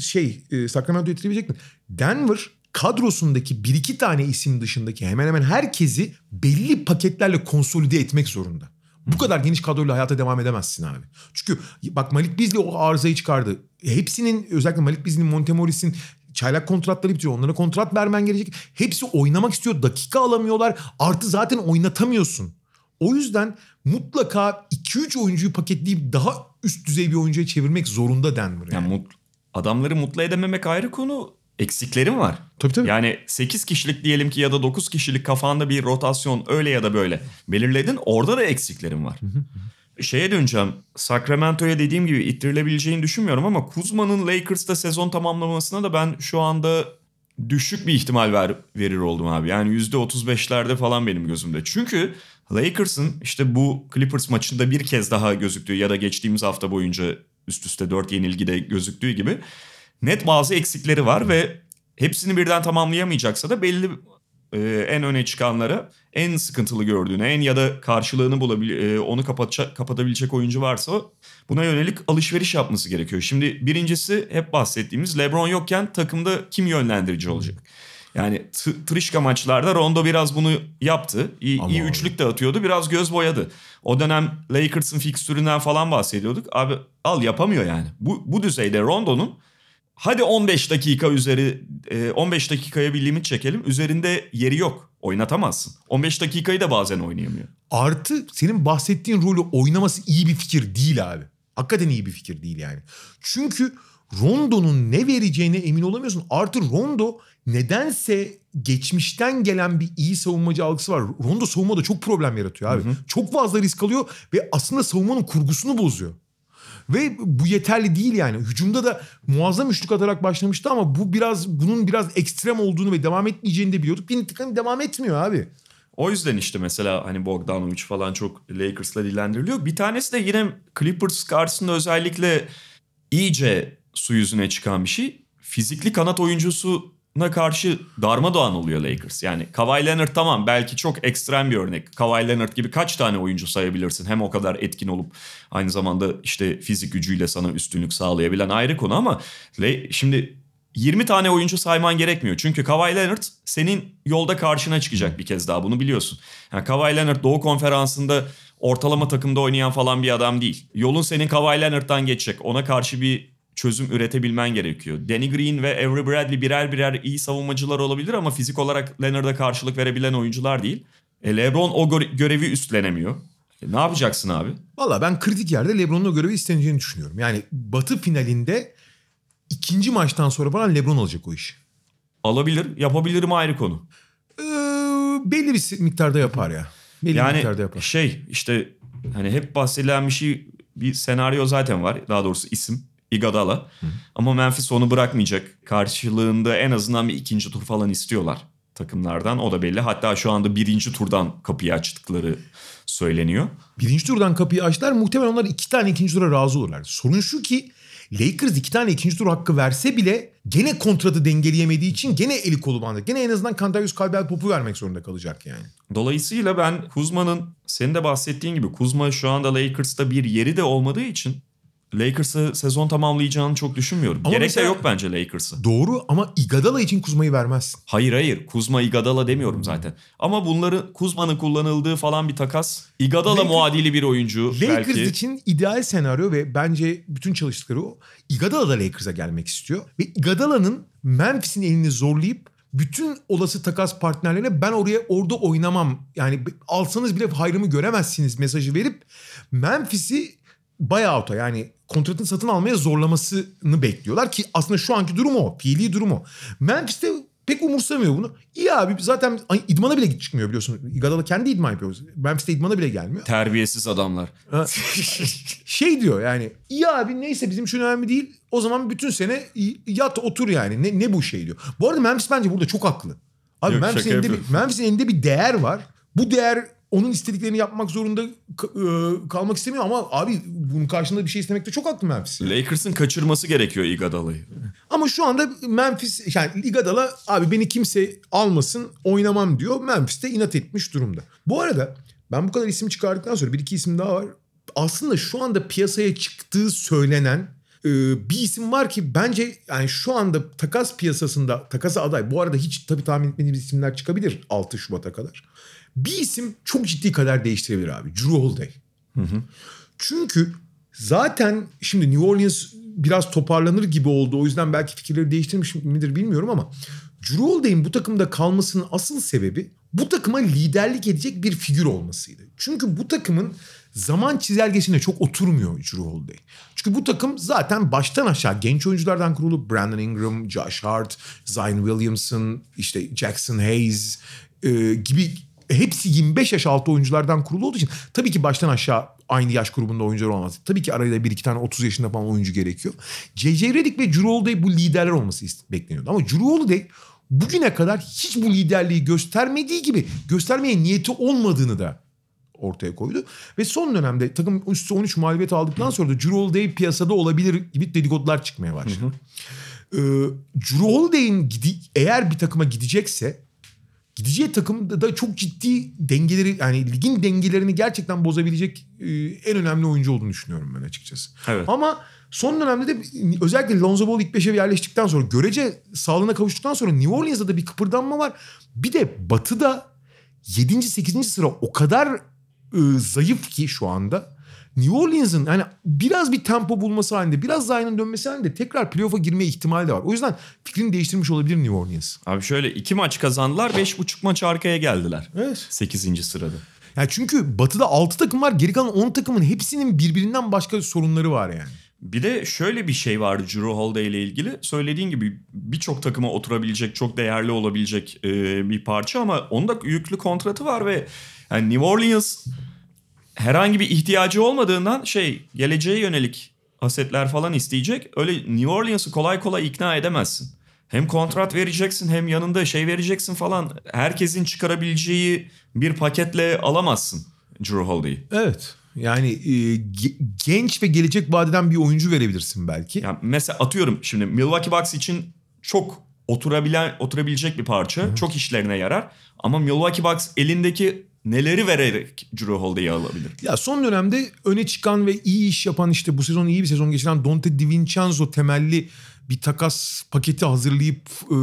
[SPEAKER 3] şey e, Sacramento'yu etkileyebilecek mi? Denver kadrosundaki bir iki tane isim dışındaki hemen hemen herkesi belli paketlerle konsolide etmek zorunda. Bu kadar geniş kadroyla hayata devam edemezsin abi. Çünkü bak Malik Beasley o arızayı çıkardı. Hepsinin özellikle Malik Beasley'nin, Montemoris'in çaylak kontratları bitiyor. Onlara kontrat vermen gerekecek. Hepsi oynamak istiyor. Dakika alamıyorlar. Artı zaten oynatamıyorsun. O yüzden mutlaka 2-3 oyuncuyu paketleyip daha üst düzey bir oyuncuya çevirmek zorunda Denver. Yani.
[SPEAKER 2] Yani mut- adamları mutlu edememek ayrı konu. Eksiklerim var.
[SPEAKER 3] Tabii tabii.
[SPEAKER 2] Yani 8 kişilik diyelim ki ya da 9 kişilik kafanda bir rotasyon öyle ya da böyle belirledin. Orada da eksiklerim var. Şeye döneceğim. Sacramento'ya dediğim gibi ittirilebileceğini düşünmüyorum ama Kuzma'nın Lakers'ta sezon tamamlamasına da ben şu anda düşük bir ihtimal ver, verir oldum abi. Yani %35'lerde falan benim gözümde. Çünkü Lakers'ın işte bu Clippers maçında bir kez daha gözüktüğü ya da geçtiğimiz hafta boyunca üst üste 4 yenilgide gözüktüğü gibi net bazı eksikleri var ve hepsini birden tamamlayamayacaksa da belli e, en öne çıkanlara en sıkıntılı gördüğüne en ya da karşılığını bulabil e, onu kapatacak, kapatabilecek oyuncu varsa buna yönelik alışveriş yapması gerekiyor. Şimdi birincisi hep bahsettiğimiz LeBron yokken takımda kim yönlendirici olacak? Yani t- tırışka maçlarda Rondo biraz bunu yaptı. İyi,
[SPEAKER 3] Ama
[SPEAKER 2] iyi üçlük de atıyordu. Biraz göz boyadı. O dönem Lakers'ın fikstüründen falan bahsediyorduk. Abi al yapamıyor yani. Bu, bu düzeyde Rondo'nun hadi 15 dakika üzeri e, 15 dakikaya bir limit çekelim. Üzerinde yeri yok. Oynatamazsın. 15 dakikayı da bazen oynayamıyor.
[SPEAKER 3] Artı senin bahsettiğin rolü oynaması iyi bir fikir değil abi. Hakikaten iyi bir fikir değil yani. Çünkü Rondo'nun ne vereceğine emin olamıyorsun. Artı Rondo nedense geçmişten gelen bir iyi savunmacı algısı var. Rondo savunmada çok problem yaratıyor abi. Çok fazla risk alıyor ve aslında savunmanın kurgusunu bozuyor. Ve bu yeterli değil yani. Hücumda da muazzam üçlük atarak başlamıştı ama bu biraz bunun biraz ekstrem olduğunu ve devam etmeyeceğini de biliyorduk. Bir takım devam etmiyor abi.
[SPEAKER 2] O yüzden işte mesela hani Bogdanovic falan çok Lakers'la dilendiriliyor. Bir tanesi de yine Clippers karşısında özellikle iyice su yüzüne çıkan bir şey. Fizikli kanat oyuncusuna karşı darmadağın oluyor Lakers. Yani Kawhi Leonard tamam belki çok ekstrem bir örnek. Kawhi Leonard gibi kaç tane oyuncu sayabilirsin? Hem o kadar etkin olup aynı zamanda işte fizik gücüyle sana üstünlük sağlayabilen ayrı konu ama şimdi 20 tane oyuncu sayman gerekmiyor. Çünkü Kawhi Leonard senin yolda karşına çıkacak bir kez daha bunu biliyorsun. Yani Kawhi Leonard Doğu Konferansı'nda ortalama takımda oynayan falan bir adam değil. Yolun senin Kawhi Leonard'dan geçecek. Ona karşı bir çözüm üretebilmen gerekiyor. Danny Green ve Avery Bradley birer birer iyi savunmacılar olabilir ama fizik olarak Leonard'a karşılık verebilen oyuncular değil. E, LeBron o göre- görevi üstlenemiyor. E, ne yapacaksın abi?
[SPEAKER 3] Valla ben kritik yerde LeBron'un o görevi isteneceğini düşünüyorum. Yani Batı finalinde ikinci maçtan sonra falan LeBron alacak o işi.
[SPEAKER 2] Alabilir, yapabilirim ayrı konu.
[SPEAKER 3] Ee, belli bir miktarda yapar ya. Belli bir
[SPEAKER 2] Yani
[SPEAKER 3] miktarda yapar.
[SPEAKER 2] şey işte hani hep bahsedilen bir şey bir senaryo zaten var. Daha doğrusu isim Iguodala. Ama Memphis onu bırakmayacak. Karşılığında en azından bir ikinci tur falan istiyorlar takımlardan. O da belli. Hatta şu anda birinci turdan kapıyı açtıkları söyleniyor.
[SPEAKER 3] Birinci turdan kapıyı açtılar. Muhtemelen onlar iki tane ikinci tura razı olurlar. Sorun şu ki Lakers iki tane ikinci tur hakkı verse bile gene kontratı dengeleyemediği için gene eli kolu bandı. Gene en azından Kantarius Caldwell Pop'u vermek zorunda kalacak yani.
[SPEAKER 2] Dolayısıyla ben Kuzma'nın senin de bahsettiğin gibi Kuzma şu anda Lakers'ta bir yeri de olmadığı için Lakers'ı sezon tamamlayacağını çok düşünmüyorum.
[SPEAKER 3] Ama
[SPEAKER 2] Gerek de yok bence Lakers'ı.
[SPEAKER 3] Doğru ama Iguodala için Kuzma'yı vermezsin.
[SPEAKER 2] Hayır hayır Kuzma Igadala demiyorum zaten. Ama bunları Kuzma'nın kullanıldığı falan bir takas. Igadala
[SPEAKER 3] Lakers-
[SPEAKER 2] muadili bir oyuncu
[SPEAKER 3] Lakers
[SPEAKER 2] belki.
[SPEAKER 3] için ideal senaryo ve bence bütün çalıştıkları o. Iguodala da Lakers'a gelmek istiyor. Ve Iguodala'nın Memphis'in elini zorlayıp bütün olası takas partnerlerine ben oraya orada oynamam. Yani alsanız bile hayrımı göremezsiniz mesajı verip Memphis'i buyout'a yani kontratını satın almaya zorlamasını bekliyorlar ki aslında şu anki durum o. Fiili durum o. Memphis de pek umursamıyor bunu. İyi abi zaten ay, idmana bile çıkmıyor biliyorsun. Iguodala kendi idman yapıyor. Memphis'te idmana bile gelmiyor.
[SPEAKER 2] Terbiyesiz adamlar.
[SPEAKER 3] Şey diyor yani iyi abi neyse bizim için önemli değil. O zaman bütün sene yat otur yani. Ne, ne bu şey diyor. Bu arada Memphis bence burada çok haklı. Abi
[SPEAKER 2] şaka
[SPEAKER 3] elinde, bir. Memphis'in elinde bir değer var. Bu değer onun istediklerini yapmak zorunda e, kalmak istemiyor ama abi bunun karşılığında bir şey istemekte çok haklı Memphis.
[SPEAKER 2] Lakers'ın kaçırması gerekiyor Igadala'yı.
[SPEAKER 3] Ama şu anda Memphis yani Iguodala abi beni kimse almasın oynamam diyor. Memphis de inat etmiş durumda. Bu arada ben bu kadar isim çıkardıktan sonra bir iki isim daha var. Aslında şu anda piyasaya çıktığı söylenen e, bir isim var ki bence yani şu anda takas piyasasında takasa aday. Bu arada hiç tabii tahmin etmediğimiz isimler çıkabilir 6 Şubat'a kadar. Bir isim çok ciddi kadar değiştirebilir abi. Drew Holiday. Çünkü zaten şimdi New Orleans biraz toparlanır gibi oldu. O yüzden belki fikirleri değiştirmiş midir bilmiyorum ama Drew Holiday'in bu takımda kalmasının asıl sebebi bu takıma liderlik edecek bir figür olmasıydı. Çünkü bu takımın zaman çizelgesine çok oturmuyor Drew Holiday. Çünkü bu takım zaten baştan aşağı genç oyunculardan kurulu. Brandon Ingram, Josh Hart, Zion Williamson, işte Jackson Hayes e, gibi hepsi 25 yaş altı oyunculardan kurulu olduğu için tabii ki baştan aşağı aynı yaş grubunda oyuncular olmaz. Tabii ki arada bir iki tane 30 yaşında falan oyuncu gerekiyor. J.J. Redick ve Drew Holiday bu liderler olması bekleniyordu. Ama Drew Holiday bugüne kadar hiç bu liderliği göstermediği gibi göstermeye niyeti olmadığını da ortaya koydu. Ve son dönemde takım üstü 13 mağlubiyet aldıktan sonra da Drew Holiday piyasada olabilir gibi dedikodular çıkmaya başladı. Ee, Drew Holiday'in gidi- eğer bir takıma gidecekse gideceği takımda da çok ciddi dengeleri yani ligin dengelerini gerçekten bozabilecek e, en önemli oyuncu olduğunu düşünüyorum ben açıkçası.
[SPEAKER 2] Evet.
[SPEAKER 3] Ama son dönemde de özellikle Lonzo Ball ilk beşe yerleştikten sonra görece sağlığına kavuştuktan sonra New Orleans'da da bir kıpırdanma var. Bir de Batı'da 7. 8. sıra o kadar e, zayıf ki şu anda. New Orleans'ın yani biraz bir tempo bulması halinde, biraz Zion'ın dönmesi halinde tekrar playoff'a girme ihtimali de var. O yüzden fikrini değiştirmiş olabilir New Orleans.
[SPEAKER 2] Abi şöyle iki maç kazandılar. Beş buçuk maç arkaya geldiler.
[SPEAKER 3] Evet.
[SPEAKER 2] Sekizinci sırada.
[SPEAKER 3] Yani çünkü Batı'da 6 takım var. Geri kalan 10 takımın hepsinin birbirinden başka sorunları var yani.
[SPEAKER 2] Bir de şöyle bir şey vardı Drew Holiday ile ilgili. Söylediğin gibi birçok takıma oturabilecek, çok değerli olabilecek e, bir parça ama onda yüklü kontratı var ve yani New Orleans herhangi bir ihtiyacı olmadığından şey geleceğe yönelik asetler falan isteyecek. Öyle New Orleans'ı kolay kolay ikna edemezsin. Hem kontrat vereceksin hem yanında şey vereceksin falan. Herkesin çıkarabileceği bir paketle alamazsın Drew Holiday'i.
[SPEAKER 3] Evet. Yani e, ge- genç ve gelecek vadeden bir oyuncu verebilirsin belki.
[SPEAKER 2] Yani mesela atıyorum şimdi Milwaukee Bucks için çok oturabilen oturabilecek bir parça. Çok işlerine yarar. Ama Milwaukee Bucks elindeki neleri vererek Drew Holiday'i alabilir?
[SPEAKER 3] Ya son dönemde öne çıkan ve iyi iş yapan işte bu sezon iyi bir sezon geçiren Dante DiVincenzo temelli bir takas paketi hazırlayıp e,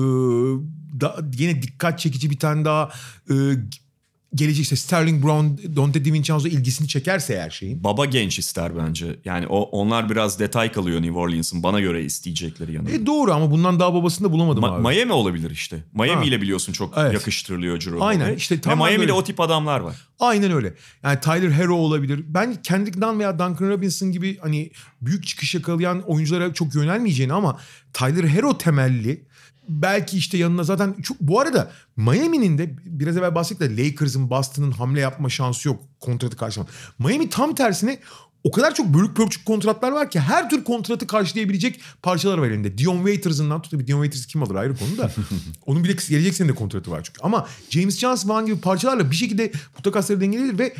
[SPEAKER 3] da, yine dikkat çekici bir tane daha e, gelecek işte Sterling Brown, Dante DiVincenzo ilgisini çekerse her şeyin.
[SPEAKER 2] Baba genç ister bence. Yani o onlar biraz detay kalıyor New Orleans'ın bana göre isteyecekleri yanında.
[SPEAKER 3] E doğru ama bundan daha babasını da bulamadım
[SPEAKER 2] Ma-
[SPEAKER 3] abi.
[SPEAKER 2] Miami olabilir işte. Miami
[SPEAKER 3] Ha.
[SPEAKER 2] ile biliyorsun çok
[SPEAKER 3] Evet.
[SPEAKER 2] yakıştırılıyor Drew
[SPEAKER 3] Aynen, işte
[SPEAKER 2] Ve
[SPEAKER 3] tam
[SPEAKER 2] Miami'de
[SPEAKER 3] böyle.
[SPEAKER 2] o tip adamlar var.
[SPEAKER 3] Aynen öyle. Yani Tyler Hero olabilir. Ben Kendrick Nunn veya Duncan Robinson gibi hani büyük çıkış yakalayan oyunculara çok yönelmeyeceğini ama Tyler Hero temelli belki işte yanına zaten çok, bu arada Miami'nin de biraz evvel bahsettik de Lakers'ın Boston'ın hamle yapma şansı yok kontratı karşılamak. Miami tam tersine o kadar çok bölük pörçük kontratlar var ki her tür kontratı karşılayabilecek parçalar var elinde. Dion Waiters'ından tut. Tabii Dion Waiters kim alır ayrı konu da. Onun bir de gelecek sene de kontratı var çünkü. Ama James Johnson falan gibi parçalarla bir şekilde bu takasları dengeledir ve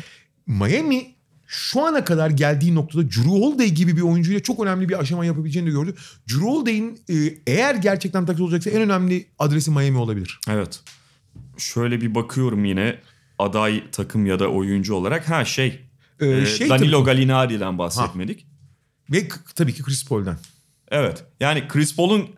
[SPEAKER 3] Miami şu ana kadar geldiği noktada Drew Holiday gibi bir oyuncuyla çok önemli bir aşama yapabileceğini de gördü. Drew Holiday'in e, eğer gerçekten takas olacaksa en önemli adresi Miami olabilir.
[SPEAKER 2] Evet. Şöyle bir bakıyorum yine aday takım ya da oyuncu olarak. Ha şey,
[SPEAKER 3] Ee,
[SPEAKER 2] e,
[SPEAKER 3] şey
[SPEAKER 2] Danilo
[SPEAKER 3] tabii-
[SPEAKER 2] Gallinari'den bahsetmedik.
[SPEAKER 3] Ve k- tabii ki Chris Paul'den.
[SPEAKER 2] Evet. Yani Chris Paul'un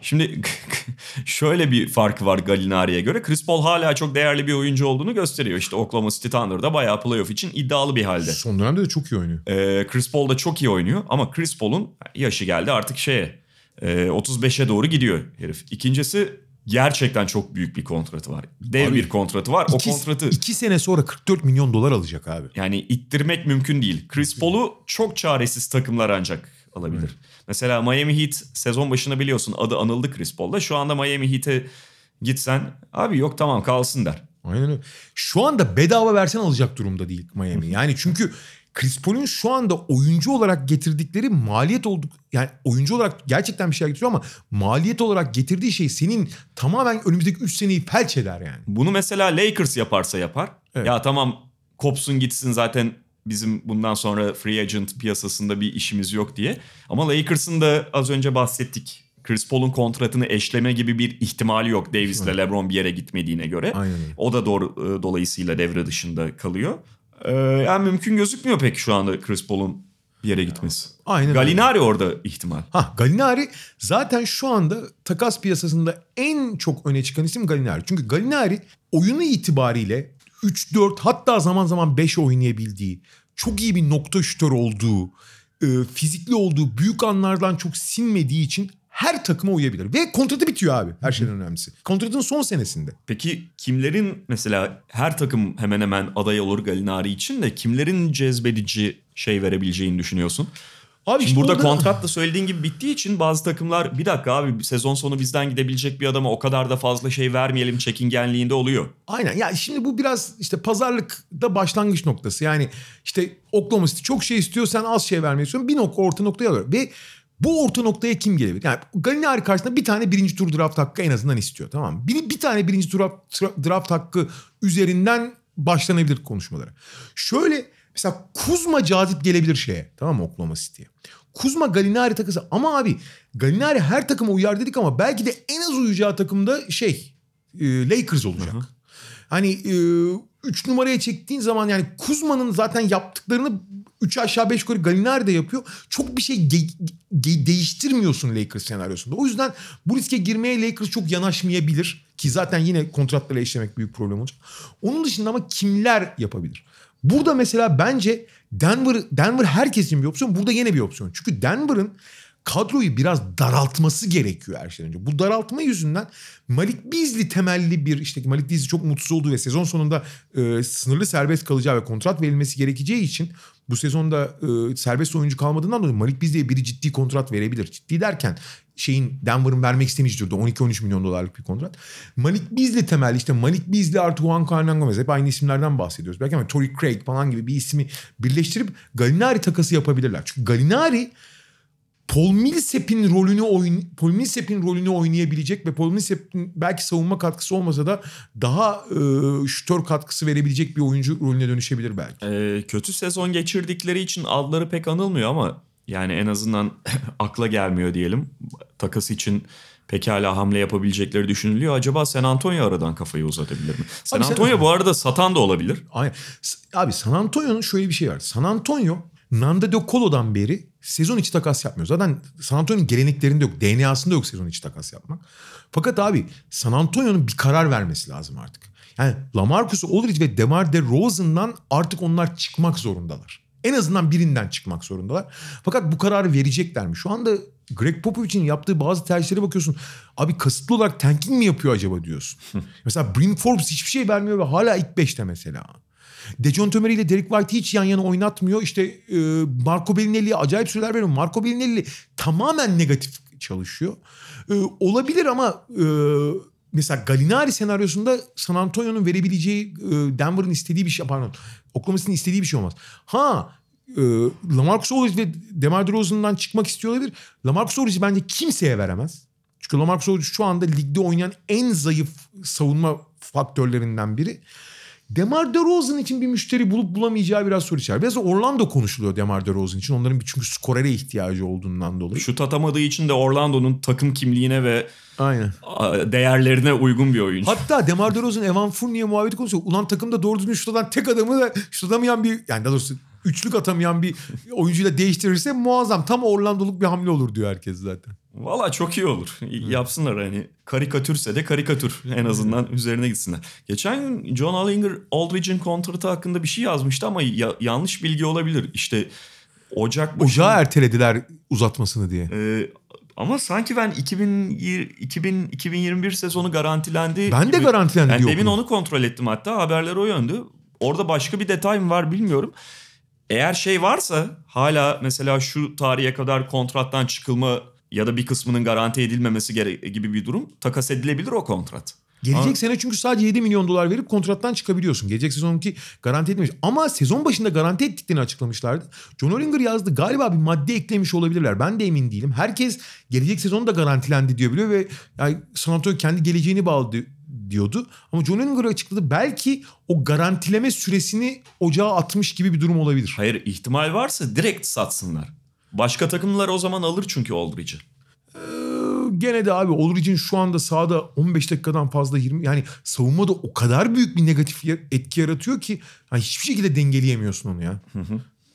[SPEAKER 2] şimdi şöyle bir farkı var Gallinari'ye göre. Chris Paul hala çok değerli bir oyuncu olduğunu gösteriyor. İşte Oklahoma City Thunder'da bayağı playoff için iddialı bir halde.
[SPEAKER 3] Son dönemde de çok iyi oynuyor.
[SPEAKER 2] Ee, Chris Paul da çok iyi oynuyor ama Chris Paul'un yaşı geldi artık şeye e, 35'e doğru gidiyor herif. İkincisi gerçekten çok büyük bir kontratı var. Dev
[SPEAKER 3] Abi,
[SPEAKER 2] bir kontratı var. O
[SPEAKER 3] İki,
[SPEAKER 2] kontratı
[SPEAKER 3] iki sene sonra 44 milyon dolar alacak abi.
[SPEAKER 2] yani ittirmek mümkün değil. Chris Paul'u çok çaresiz takımlar ancak alabilir. Mesela Miami Heat sezon başında biliyorsun adı anıldı Chris Paul'da. Şu anda Miami Heat'e gitsen abi yok tamam kalsın der.
[SPEAKER 3] Aynen öyle. Şu anda bedava versen alacak durumda değil Miami. Yani çünkü Chris Paul'un şu anda oyuncu olarak getirdikleri maliyet olduk. Yani oyuncu olarak gerçekten bir şey getiriyor ama maliyet olarak getirdiği şey senin tamamen önümüzdeki 3 seneyi felç eder yani.
[SPEAKER 2] Bunu mesela Lakers yaparsa yapar.
[SPEAKER 3] Evet.
[SPEAKER 2] Ya tamam kopsun gitsin zaten bizim bundan sonra free agent piyasasında bir işimiz yok diye. Ama Lakers'ın da az önce bahsettik. Chris Paul'un kontratını eşleme gibi bir ihtimali yok Davis'le LeBron bir yere gitmediğine göre.
[SPEAKER 3] Aynen öyle.
[SPEAKER 2] O da doğru e, dolayısıyla devre dışında kalıyor. Ee, yani mümkün gözükmüyor pek şu anda Chris Paul'un bir yere gitmesi.
[SPEAKER 3] Aynen öyle.
[SPEAKER 2] Gallinari orada ihtimal.
[SPEAKER 3] Ha Gallinari zaten şu anda takas piyasasında en çok öne çıkan isim Gallinari. Çünkü Gallinari oyunu itibariyle 3-4 hatta zaman zaman 5 oynayabildiği, çok iyi bir nokta şütör olduğu, e, fizikli olduğu, büyük anlardan çok sinmediği için her takıma uyabilir. Ve kontratı bitiyor abi her şeyden önemlisi. Kontratın son senesinde.
[SPEAKER 2] Peki kimlerin mesela her takım hemen hemen aday olur Gallinari için de kimlerin cezbedici şey verebileceğini düşünüyorsun?
[SPEAKER 3] Abi
[SPEAKER 2] Şimdi
[SPEAKER 3] işte
[SPEAKER 2] burada
[SPEAKER 3] orada-
[SPEAKER 2] kontrat da söylediğin gibi bittiği için bazı takımlar bir dakika abi sezon sonu bizden gidebilecek bir adama o kadar da fazla şey vermeyelim çekingenliğinde oluyor.
[SPEAKER 3] Aynen ya şimdi bu biraz işte pazarlıkta başlangıç noktası. Yani işte Oklahoma City çok şey istiyor sen az şey vermek istiyorsun. Bir nokta orta noktaya alıyor. Ve bu orta noktaya kim gelebilir? Yani Gallinari karşısında bir tane birinci tur draft hakkı en azından istiyor tamam mı? Bir, bir tane birinci tur draft, draft hakkı üzerinden başlanabilir konuşmalara. Şöyle mesela Kuzma cazip gelebilir şeye tamam mı Oklahoma City'ye. Kuzma Gallinari takısı ama abi Gallinari her takıma uyar dedik ama belki de en az uyacağı takımda şey e, Lakers olacak. Hani 3 numaraya çektiğin zaman yani Kuzma'nın zaten yaptıklarını 3 aşağı 5 yukarı Galinari de yapıyor. Çok bir şey ge- ge- değiştirmiyorsun Lakers senaryosunda. O yüzden bu riske girmeye Lakers çok yanaşmayabilir. Ki zaten yine kontratlarla işlemek büyük problem olacak. Onun dışında ama kimler yapabilir? Burada mesela bence Denver Denver herkesin bir opsiyon. Burada yine bir opsiyon. Çünkü Denver'ın kadroyu biraz daraltması gerekiyor her şeyden önce. Bu daraltma yüzünden Malik Beasley temelli bir işte Malik Beasley çok mutsuz olduğu ve sezon sonunda e, sınırlı serbest kalacağı ve kontrat verilmesi gerekeceği için bu sezonda e, serbest oyuncu kalmadığından dolayı Malik Beasley'e biri ciddi kontrat verebilir. Ciddi derken şeyin Denver'ın vermek istemeyeceği 12-13 milyon dolarlık bir kontrat. Malik Beasley temelli işte Malik Beasley artı Juan Hernan Gomez hep aynı isimlerden bahsediyoruz. Belki ama Torrey Craig falan gibi bir ismi birleştirip Galinari takası yapabilirler. Çünkü Galinari Paul Millsap'in rolünü oyun Paul Millsap'in rolünü oynayabilecek ve Paul Millsap'in belki savunma katkısı olmasa da daha e, şütör katkısı verebilecek bir oyuncu rolüne dönüşebilir belki.
[SPEAKER 2] Ee, kötü sezon geçirdikleri için adları pek anılmıyor ama yani en azından akla gelmiyor diyelim. Takas için pekala hamle yapabilecekleri düşünülüyor. Acaba San Antonio aradan kafayı uzatabilir mi? San
[SPEAKER 3] Abi sen-
[SPEAKER 2] Antonio bu arada satan da olabilir.
[SPEAKER 3] Aynen. Abi San Antonio'nun şöyle bir şey var. San Antonio Nanda De Colo'dan beri sezon içi takas yapmıyor. Zaten San Antonio'nun geleneklerinde yok. DNA'sında yok sezon içi takas yapmak. Fakat abi San Antonio'nun bir karar vermesi lazım artık. Yani Lamarcus Aldridge ve DeMar DeRozan'dan artık onlar çıkmak zorundalar. En azından birinden çıkmak zorundalar. Fakat bu kararı verecekler mi? Şu anda Greg Popovich'in yaptığı bazı tercihlere bakıyorsun. Abi kasıtlı olarak tanking mi yapıyor acaba diyorsun. mesela Bryn Forbes hiçbir şey vermiyor ve hala ilk beşte mesela. Dejon Tömeri ile Derek White'i hiç yan yana oynatmıyor. İşte e, Marco Bellinelli'ye acayip süreler veriyor. Marco Bellinelli tamamen negatif çalışıyor. E, olabilir ama e, mesela Galinari senaryosunda San Antonio'nun verebileceği e, Denver'ın istediği bir şey pardon Oklahoma City'nin istediği bir şey olmaz. Ha e, Lamarcus Aldridge ve DeMar DeRozan'dan çıkmak istiyor olabilir. Lamarcus Aldridge'i bence kimseye veremez. Çünkü Lamarcus Aldridge şu anda ligde oynayan en zayıf savunma faktörlerinden biri. Demar DeRozan için bir müşteri bulup bulamayacağı biraz soru işareti. Biraz da Orlando konuşuluyor Demar DeRozan için. Onların bir çünkü skorere ihtiyacı olduğundan dolayı.
[SPEAKER 2] Şut atamadığı için de Orlando'nun takım kimliğine ve
[SPEAKER 3] Aynen.
[SPEAKER 2] değerlerine uygun bir oyuncu.
[SPEAKER 3] Hatta Demar DeRozan Evan Fournier muhabbeti konuşuyor. Ulan takımda doğru düzgün şut atan tek adamı da şut atamayan bir yani daha doğrusu üçlük atamayan bir oyuncuyla değiştirirse muazzam. Tam Orlandoluk bir hamle olur diyor herkes zaten.
[SPEAKER 2] Valla çok iyi olur. Yapsınlar hani karikatürse de karikatür en azından üzerine gitsinler. Geçen gün John Allinger Aldridge'in kontratı hakkında bir şey yazmıştı ama ya- yanlış bilgi olabilir. İşte Ocak başı-
[SPEAKER 3] Ocağı ertelediler uzatmasını diye.
[SPEAKER 2] Ee, ama sanki ben 2020, 2000, 2021 sezonu garantilendi.
[SPEAKER 3] Ben de garantilendi
[SPEAKER 2] Yani demin onu kontrol ettim hatta haberler o yöndü. Orada başka bir detay mı var bilmiyorum. Eğer şey varsa hala mesela şu tarihe kadar kontrattan çıkılma ya da bir kısmının garanti edilmemesi gibi bir durum takas edilebilir o kontrat.
[SPEAKER 3] Gelecek
[SPEAKER 2] Ama-
[SPEAKER 3] sene çünkü sadece 7 milyon dolar verip kontrattan çıkabiliyorsun. Gelecek sezonki garanti etmemiş. Ama sezon başında garanti ettiklerini açıklamışlardı. John Olinger yazdı. Galiba bir madde eklemiş olabilirler. Ben de emin değilim. Herkes gelecek sezon da garantilendi diyor biliyor ve yani San Antonio kendi geleceğini bağladı diyordu. Ama John Olinger açıkladı. Belki o garantileme süresini ocağa atmış gibi bir durum olabilir.
[SPEAKER 2] Hayır ihtimal varsa direkt satsınlar. Başka takımlar o zaman alır çünkü Aldridge'i.
[SPEAKER 3] Ee, gene de abi Olrich'in şu anda sahada 15 dakikadan fazla 20 yani savunmada o kadar büyük bir negatif etki yaratıyor ki yani hiçbir şekilde dengeleyemiyorsun onu ya.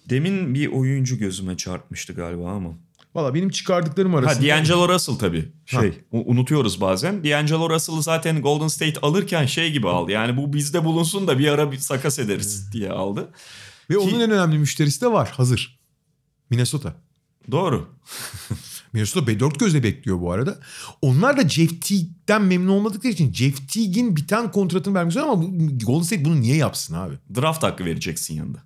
[SPEAKER 2] Demin bir oyuncu gözüme çarpmıştı galiba ama.
[SPEAKER 3] Valla benim çıkardıklarım
[SPEAKER 2] Ha
[SPEAKER 3] arasında.
[SPEAKER 2] D'Angelo Russell tabii. Şey u- unutuyoruz bazen. D'Angelo Russell'ı zaten Golden State alırken şey gibi aldı. Yani bu bizde bulunsun da bir ara bir sakas ederiz diye aldı.
[SPEAKER 3] Ve onun
[SPEAKER 2] Ki-
[SPEAKER 3] en önemli müşterisi de var hazır. Minnesota.
[SPEAKER 2] Doğru.
[SPEAKER 3] Minnesota be- dört gözle bekliyor bu arada. Onlar da Jeff Teague'den memnun olmadıkları için Jeff Teague'in biten kontratını vermek istiyor ama Golden State bunu niye yapsın abi?
[SPEAKER 2] Draft hakkı vereceksin yanında.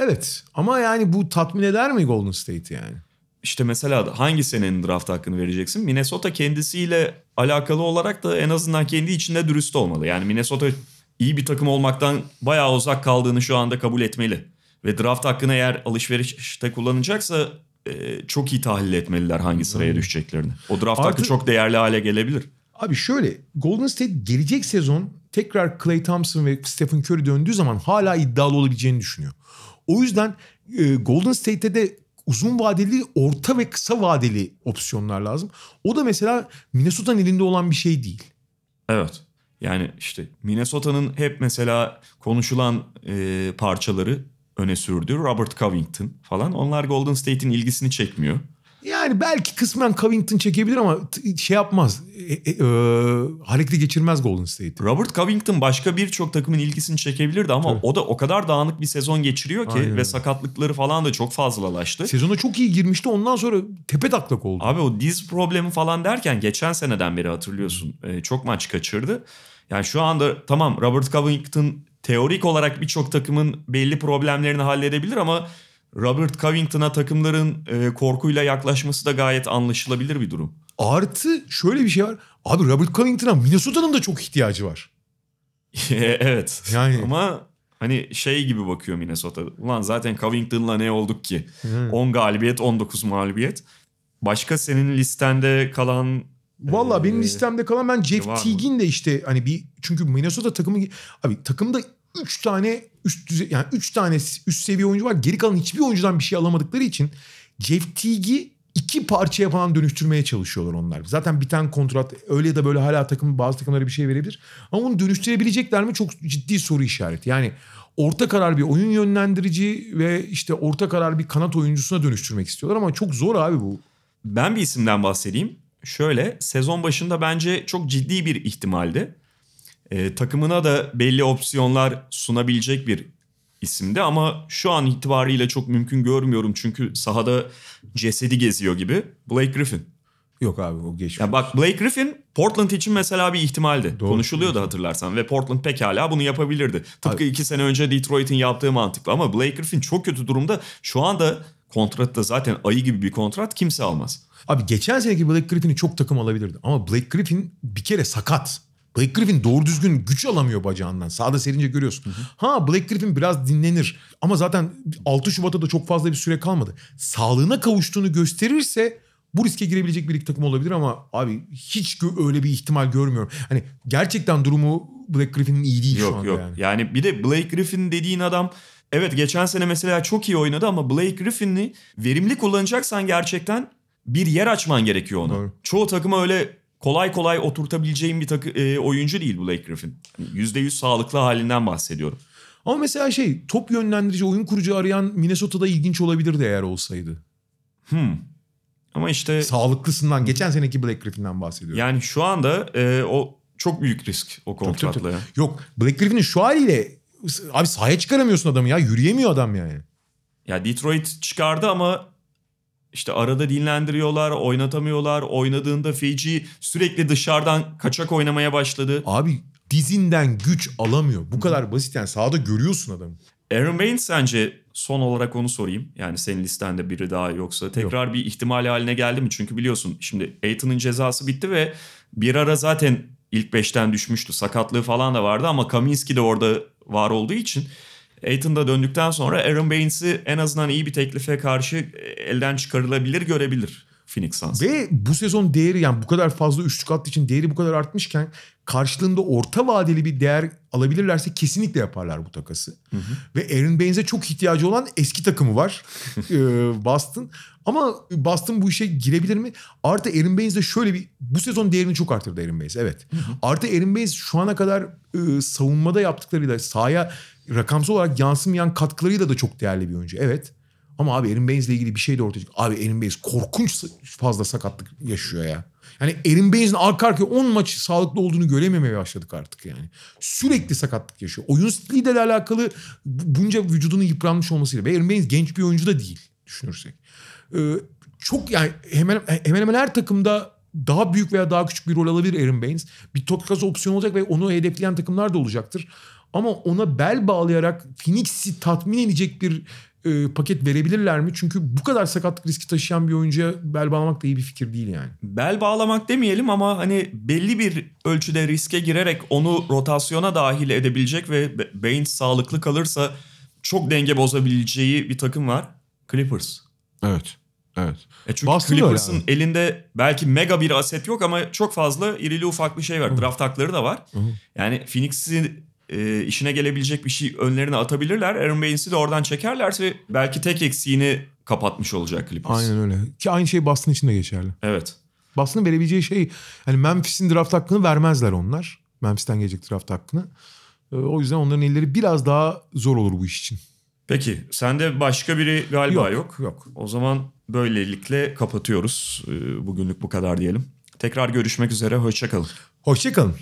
[SPEAKER 3] Evet ama yani bu tatmin eder mi Golden State'i yani?
[SPEAKER 2] İşte mesela hangi senenin draft hakkını vereceksin? Minnesota kendisiyle alakalı olarak da en azından kendi içinde dürüst olmalı. Yani Minnesota iyi bir takım olmaktan bayağı uzak kaldığını şu anda kabul etmeli. Ve draft hakkını eğer alışverişte kullanacaksa e, çok iyi tahlil etmeliler hangi sıraya düşeceklerini. O draft hakkı
[SPEAKER 3] Artı-
[SPEAKER 2] çok değerli hale gelebilir.
[SPEAKER 3] Abi şöyle Golden State gelecek sezon tekrar Clay Thompson ve Stephen Curry döndüğü zaman hala iddialı olabileceğini düşünüyor. O yüzden e, Golden State'te de uzun vadeli, orta ve kısa vadeli opsiyonlar lazım. O da mesela Minnesota'nın elinde olan bir şey değil.
[SPEAKER 2] Evet. Yani işte Minnesota'nın hep mesela konuşulan e, parçaları öne sürdüğü Robert Covington falan. Onlar Golden State'in ilgisini çekmiyor.
[SPEAKER 3] Yani belki kısmen Covington çekebilir ama şey yapmaz. E, e, e, harekete geçirmez Golden State.
[SPEAKER 2] Robert Covington başka birçok takımın ilgisini çekebilirdi ama
[SPEAKER 3] Tabii.
[SPEAKER 2] o da o kadar dağınık bir sezon geçiriyor ki
[SPEAKER 3] Aynen
[SPEAKER 2] ve sakatlıkları falan da çok fazlalaştı.
[SPEAKER 3] Sezona çok iyi girmişti ondan sonra tepe taklak oldu.
[SPEAKER 2] Abi o diz problemi falan derken geçen seneden beri hatırlıyorsun e, çok maç kaçırdı. Yani şu anda tamam Robert Covington teorik olarak birçok takımın belli problemlerini halledebilir ama Robert Covington'a takımların e, korkuyla yaklaşması da gayet anlaşılabilir bir durum.
[SPEAKER 3] Artı şöyle bir şey var. Abi Robert Covington'a Minnesota'nın da çok ihtiyacı var.
[SPEAKER 2] evet.
[SPEAKER 3] Yani-
[SPEAKER 2] Ama hani şey gibi bakıyor Minnesota. Ulan zaten Covington'la ne olduk ki?
[SPEAKER 3] Hı.
[SPEAKER 2] 10 galibiyet, 19 mağlubiyet. Başka senin listende kalan
[SPEAKER 3] Valla benim
[SPEAKER 2] Ee,
[SPEAKER 3] listemde kalan ben Jeff? Teague'in de işte hani bir çünkü Minnesota takımı abi takımda 3 tane üst düzey yani 3 tane üst seviye oyuncu var. Geri kalan hiçbir oyuncudan bir şey alamadıkları için Jeff Teague'i iki parçaya falan dönüştürmeye çalışıyorlar onlar. Zaten biten kontrat öyle ya da böyle hala takım bazı takımlara bir şey verebilir. Ama onu dönüştürebilecekler mi çok ciddi soru işareti. Yani orta karar bir oyun yönlendirici ve işte orta karar bir kanat oyuncusuna dönüştürmek istiyorlar ama çok zor abi bu.
[SPEAKER 2] Ben bir isimden bahsedeyim. Şöyle sezon başında bence çok ciddi bir ihtimaldi. Ee, takımına da belli opsiyonlar sunabilecek bir isimdi ama şu an itibariyle çok mümkün görmüyorum çünkü sahada cesedi geziyor gibi. Blake Griffin.
[SPEAKER 3] Yok abi o geçmiş.
[SPEAKER 2] Ya bak Blake Griffin Portland için mesela bir ihtimaldi.
[SPEAKER 3] Doğru.
[SPEAKER 2] Konuşuluyordu hatırlarsan ve Portland pekala bunu yapabilirdi. Tıpkı
[SPEAKER 3] Abi-
[SPEAKER 2] iki sene önce Detroit'in yaptığı mantıklı ama Blake Griffin çok kötü durumda. Şu anda kontratta zaten ayı gibi bir kontrat kimse almaz.
[SPEAKER 3] Abi geçen seneki Blake Griffin'i çok takım alabilirdi. Ama Blake Griffin bir kere sakat. Blake Griffin doğru düzgün güç alamıyor bacağından. Sağda serince görüyorsun. Ha Blake Griffin biraz dinlenir. Ama zaten 6 Şubat'a da çok fazla bir süre kalmadı. Sağlığına kavuştuğunu gösterirse bu riske girebilecek bir lig takımı olabilir ama abi hiç öyle bir ihtimal görmüyorum. Hani gerçekten durumu Blake Griffin'in iyi değil şu
[SPEAKER 2] Yok
[SPEAKER 3] anda
[SPEAKER 2] yok.
[SPEAKER 3] yani.
[SPEAKER 2] Yani. bir de Blake Griffin dediğin adam evet geçen sene mesela çok iyi oynadı ama Blake Griffin'i verimli kullanacaksan gerçekten bir yer açman gerekiyor ona.
[SPEAKER 3] Doğru.
[SPEAKER 2] Çoğu takıma öyle kolay kolay oturtabileceğin bir takı, e, oyuncu değil Blake Griffin. Yani %100 sağlıklı halinden bahsediyorum.
[SPEAKER 3] Ama mesela şey top yönlendirici oyun kurucu arayan Minnesota'da ilginç olabilirdi eğer olsaydı.
[SPEAKER 2] Hmm. Ama işte
[SPEAKER 3] Sağlıklısından geçen seneki Blake Griffin'den bahsediyorum.
[SPEAKER 2] yani şu anda e, o çok büyük risk o
[SPEAKER 3] Tabii, tabii,
[SPEAKER 2] kontratla.
[SPEAKER 3] Yok Blake Griffin'in şu haliyle abi sahaya çıkaramıyorsun adamı ya. Yürüyemiyor adam yani.
[SPEAKER 2] Ya Detroit çıkardı ama işte arada dinlendiriyorlar, oynatamıyorlar. Oynadığında Fiji sürekli dışarıdan kaçak oynamaya başladı.
[SPEAKER 3] Abi dizinden güç alamıyor. Bu kadar basit yani sahada görüyorsun adamı.
[SPEAKER 2] Aaron Baines sence son olarak onu sorayım. Yani senin listende biri daha yoksa tekrar bir ihtimal haline geldi mi? Çünkü biliyorsun şimdi Aiton'un cezası bitti ve bir ara zaten ilk beşten düşmüştü. Sakatlığı falan da vardı ama Kaminski de orada var olduğu için Aiton da döndükten sonra Aaron Baines'i en azından iyi bir teklife karşı elden çıkarılabilir görebilir Phoenix Suns.
[SPEAKER 3] Ve bu sezon değeri yani bu kadar fazla üçlük attığı için değeri bu kadar artmışken karşılığında orta vadeli bir değer alabilirlerse kesinlikle yaparlar bu takası. Ve Aaron Baines'e çok ihtiyacı olan eski takımı var ee, Boston. Ama Boston bu işe girebilir mi? Artı Aaron Baines de şöyle bir bu sezon değerini çok arttırdı Aaron Baines evet. Artı Aaron Baines şu ana kadar e, savunmada yaptıklarıyla sahaya rakamsal olarak yansımayan katkılarıyla da çok değerli bir oyuncu evet. Ama abi Aaron Baines'le ilgili bir şey de ortaya çıktı. Abi Aaron Baines korkunç fazla sakatlık yaşıyor ya. Yani Aaron Baines'in arka arkaya 10 maç sağlıklı olduğunu görememeye başladık artık yani. Sürekli sakatlık yaşıyor. Oyun stiliyle de alakalı bu- bunca vücudunun yıpranmış olmasıyla. Ve Aaron Baines genç bir oyuncu da değil düşünürsek. Ee, çok yani hemen hemen hemen her takımda daha büyük veya daha küçük bir rol alabilir Aaron Baines. Bir takas opsiyon olacak ve onu hedefleyen takımlar da olacaktır. Ama ona bel bağlayarak Phoenix'i tatmin edecek bir e, paket verebilirler mi? Çünkü bu kadar sakatlık riski taşıyan bir oyuncuya bel bağlamak da iyi bir fikir değil yani.
[SPEAKER 2] Bel bağlamak demeyelim ama hani belli bir ölçüde riske girerek onu rotasyona dahil edebilecek ve Ba- Baines sağlıklı kalırsa çok denge bozabileceği bir takım var. Clippers.
[SPEAKER 3] Evet. Evet.
[SPEAKER 2] E çünkü
[SPEAKER 3] Boston
[SPEAKER 2] Clippers'ın
[SPEAKER 3] abi.
[SPEAKER 2] elinde belki mega bir aset yok ama çok fazla irili ufaklı şey var. Draft hakları da var. Yani Phoenix'i e, işine gelebilecek bir şey önlerine atabilirler. Aaron Baines'i de oradan çekerlerse belki tek eksiğini kapatmış olacak Clippers.
[SPEAKER 3] Aynen öyle. Ki aynı şey Boston için de geçerli.
[SPEAKER 2] Evet.
[SPEAKER 3] Boston'ın verebileceği şey hani Memphis'in draft hakkını vermezler onlar. Memphis'ten gelecek draft hakkını. E, o yüzden onların elleri biraz daha zor olur bu iş için.
[SPEAKER 2] Peki sende başka biri galiba yok.
[SPEAKER 3] Yok.
[SPEAKER 2] O zaman böylelikle kapatıyoruz. Ee, Bugünlük bu kadar diyelim. Tekrar görüşmek üzere. Hoşçakalın.
[SPEAKER 3] Hoşçakalın.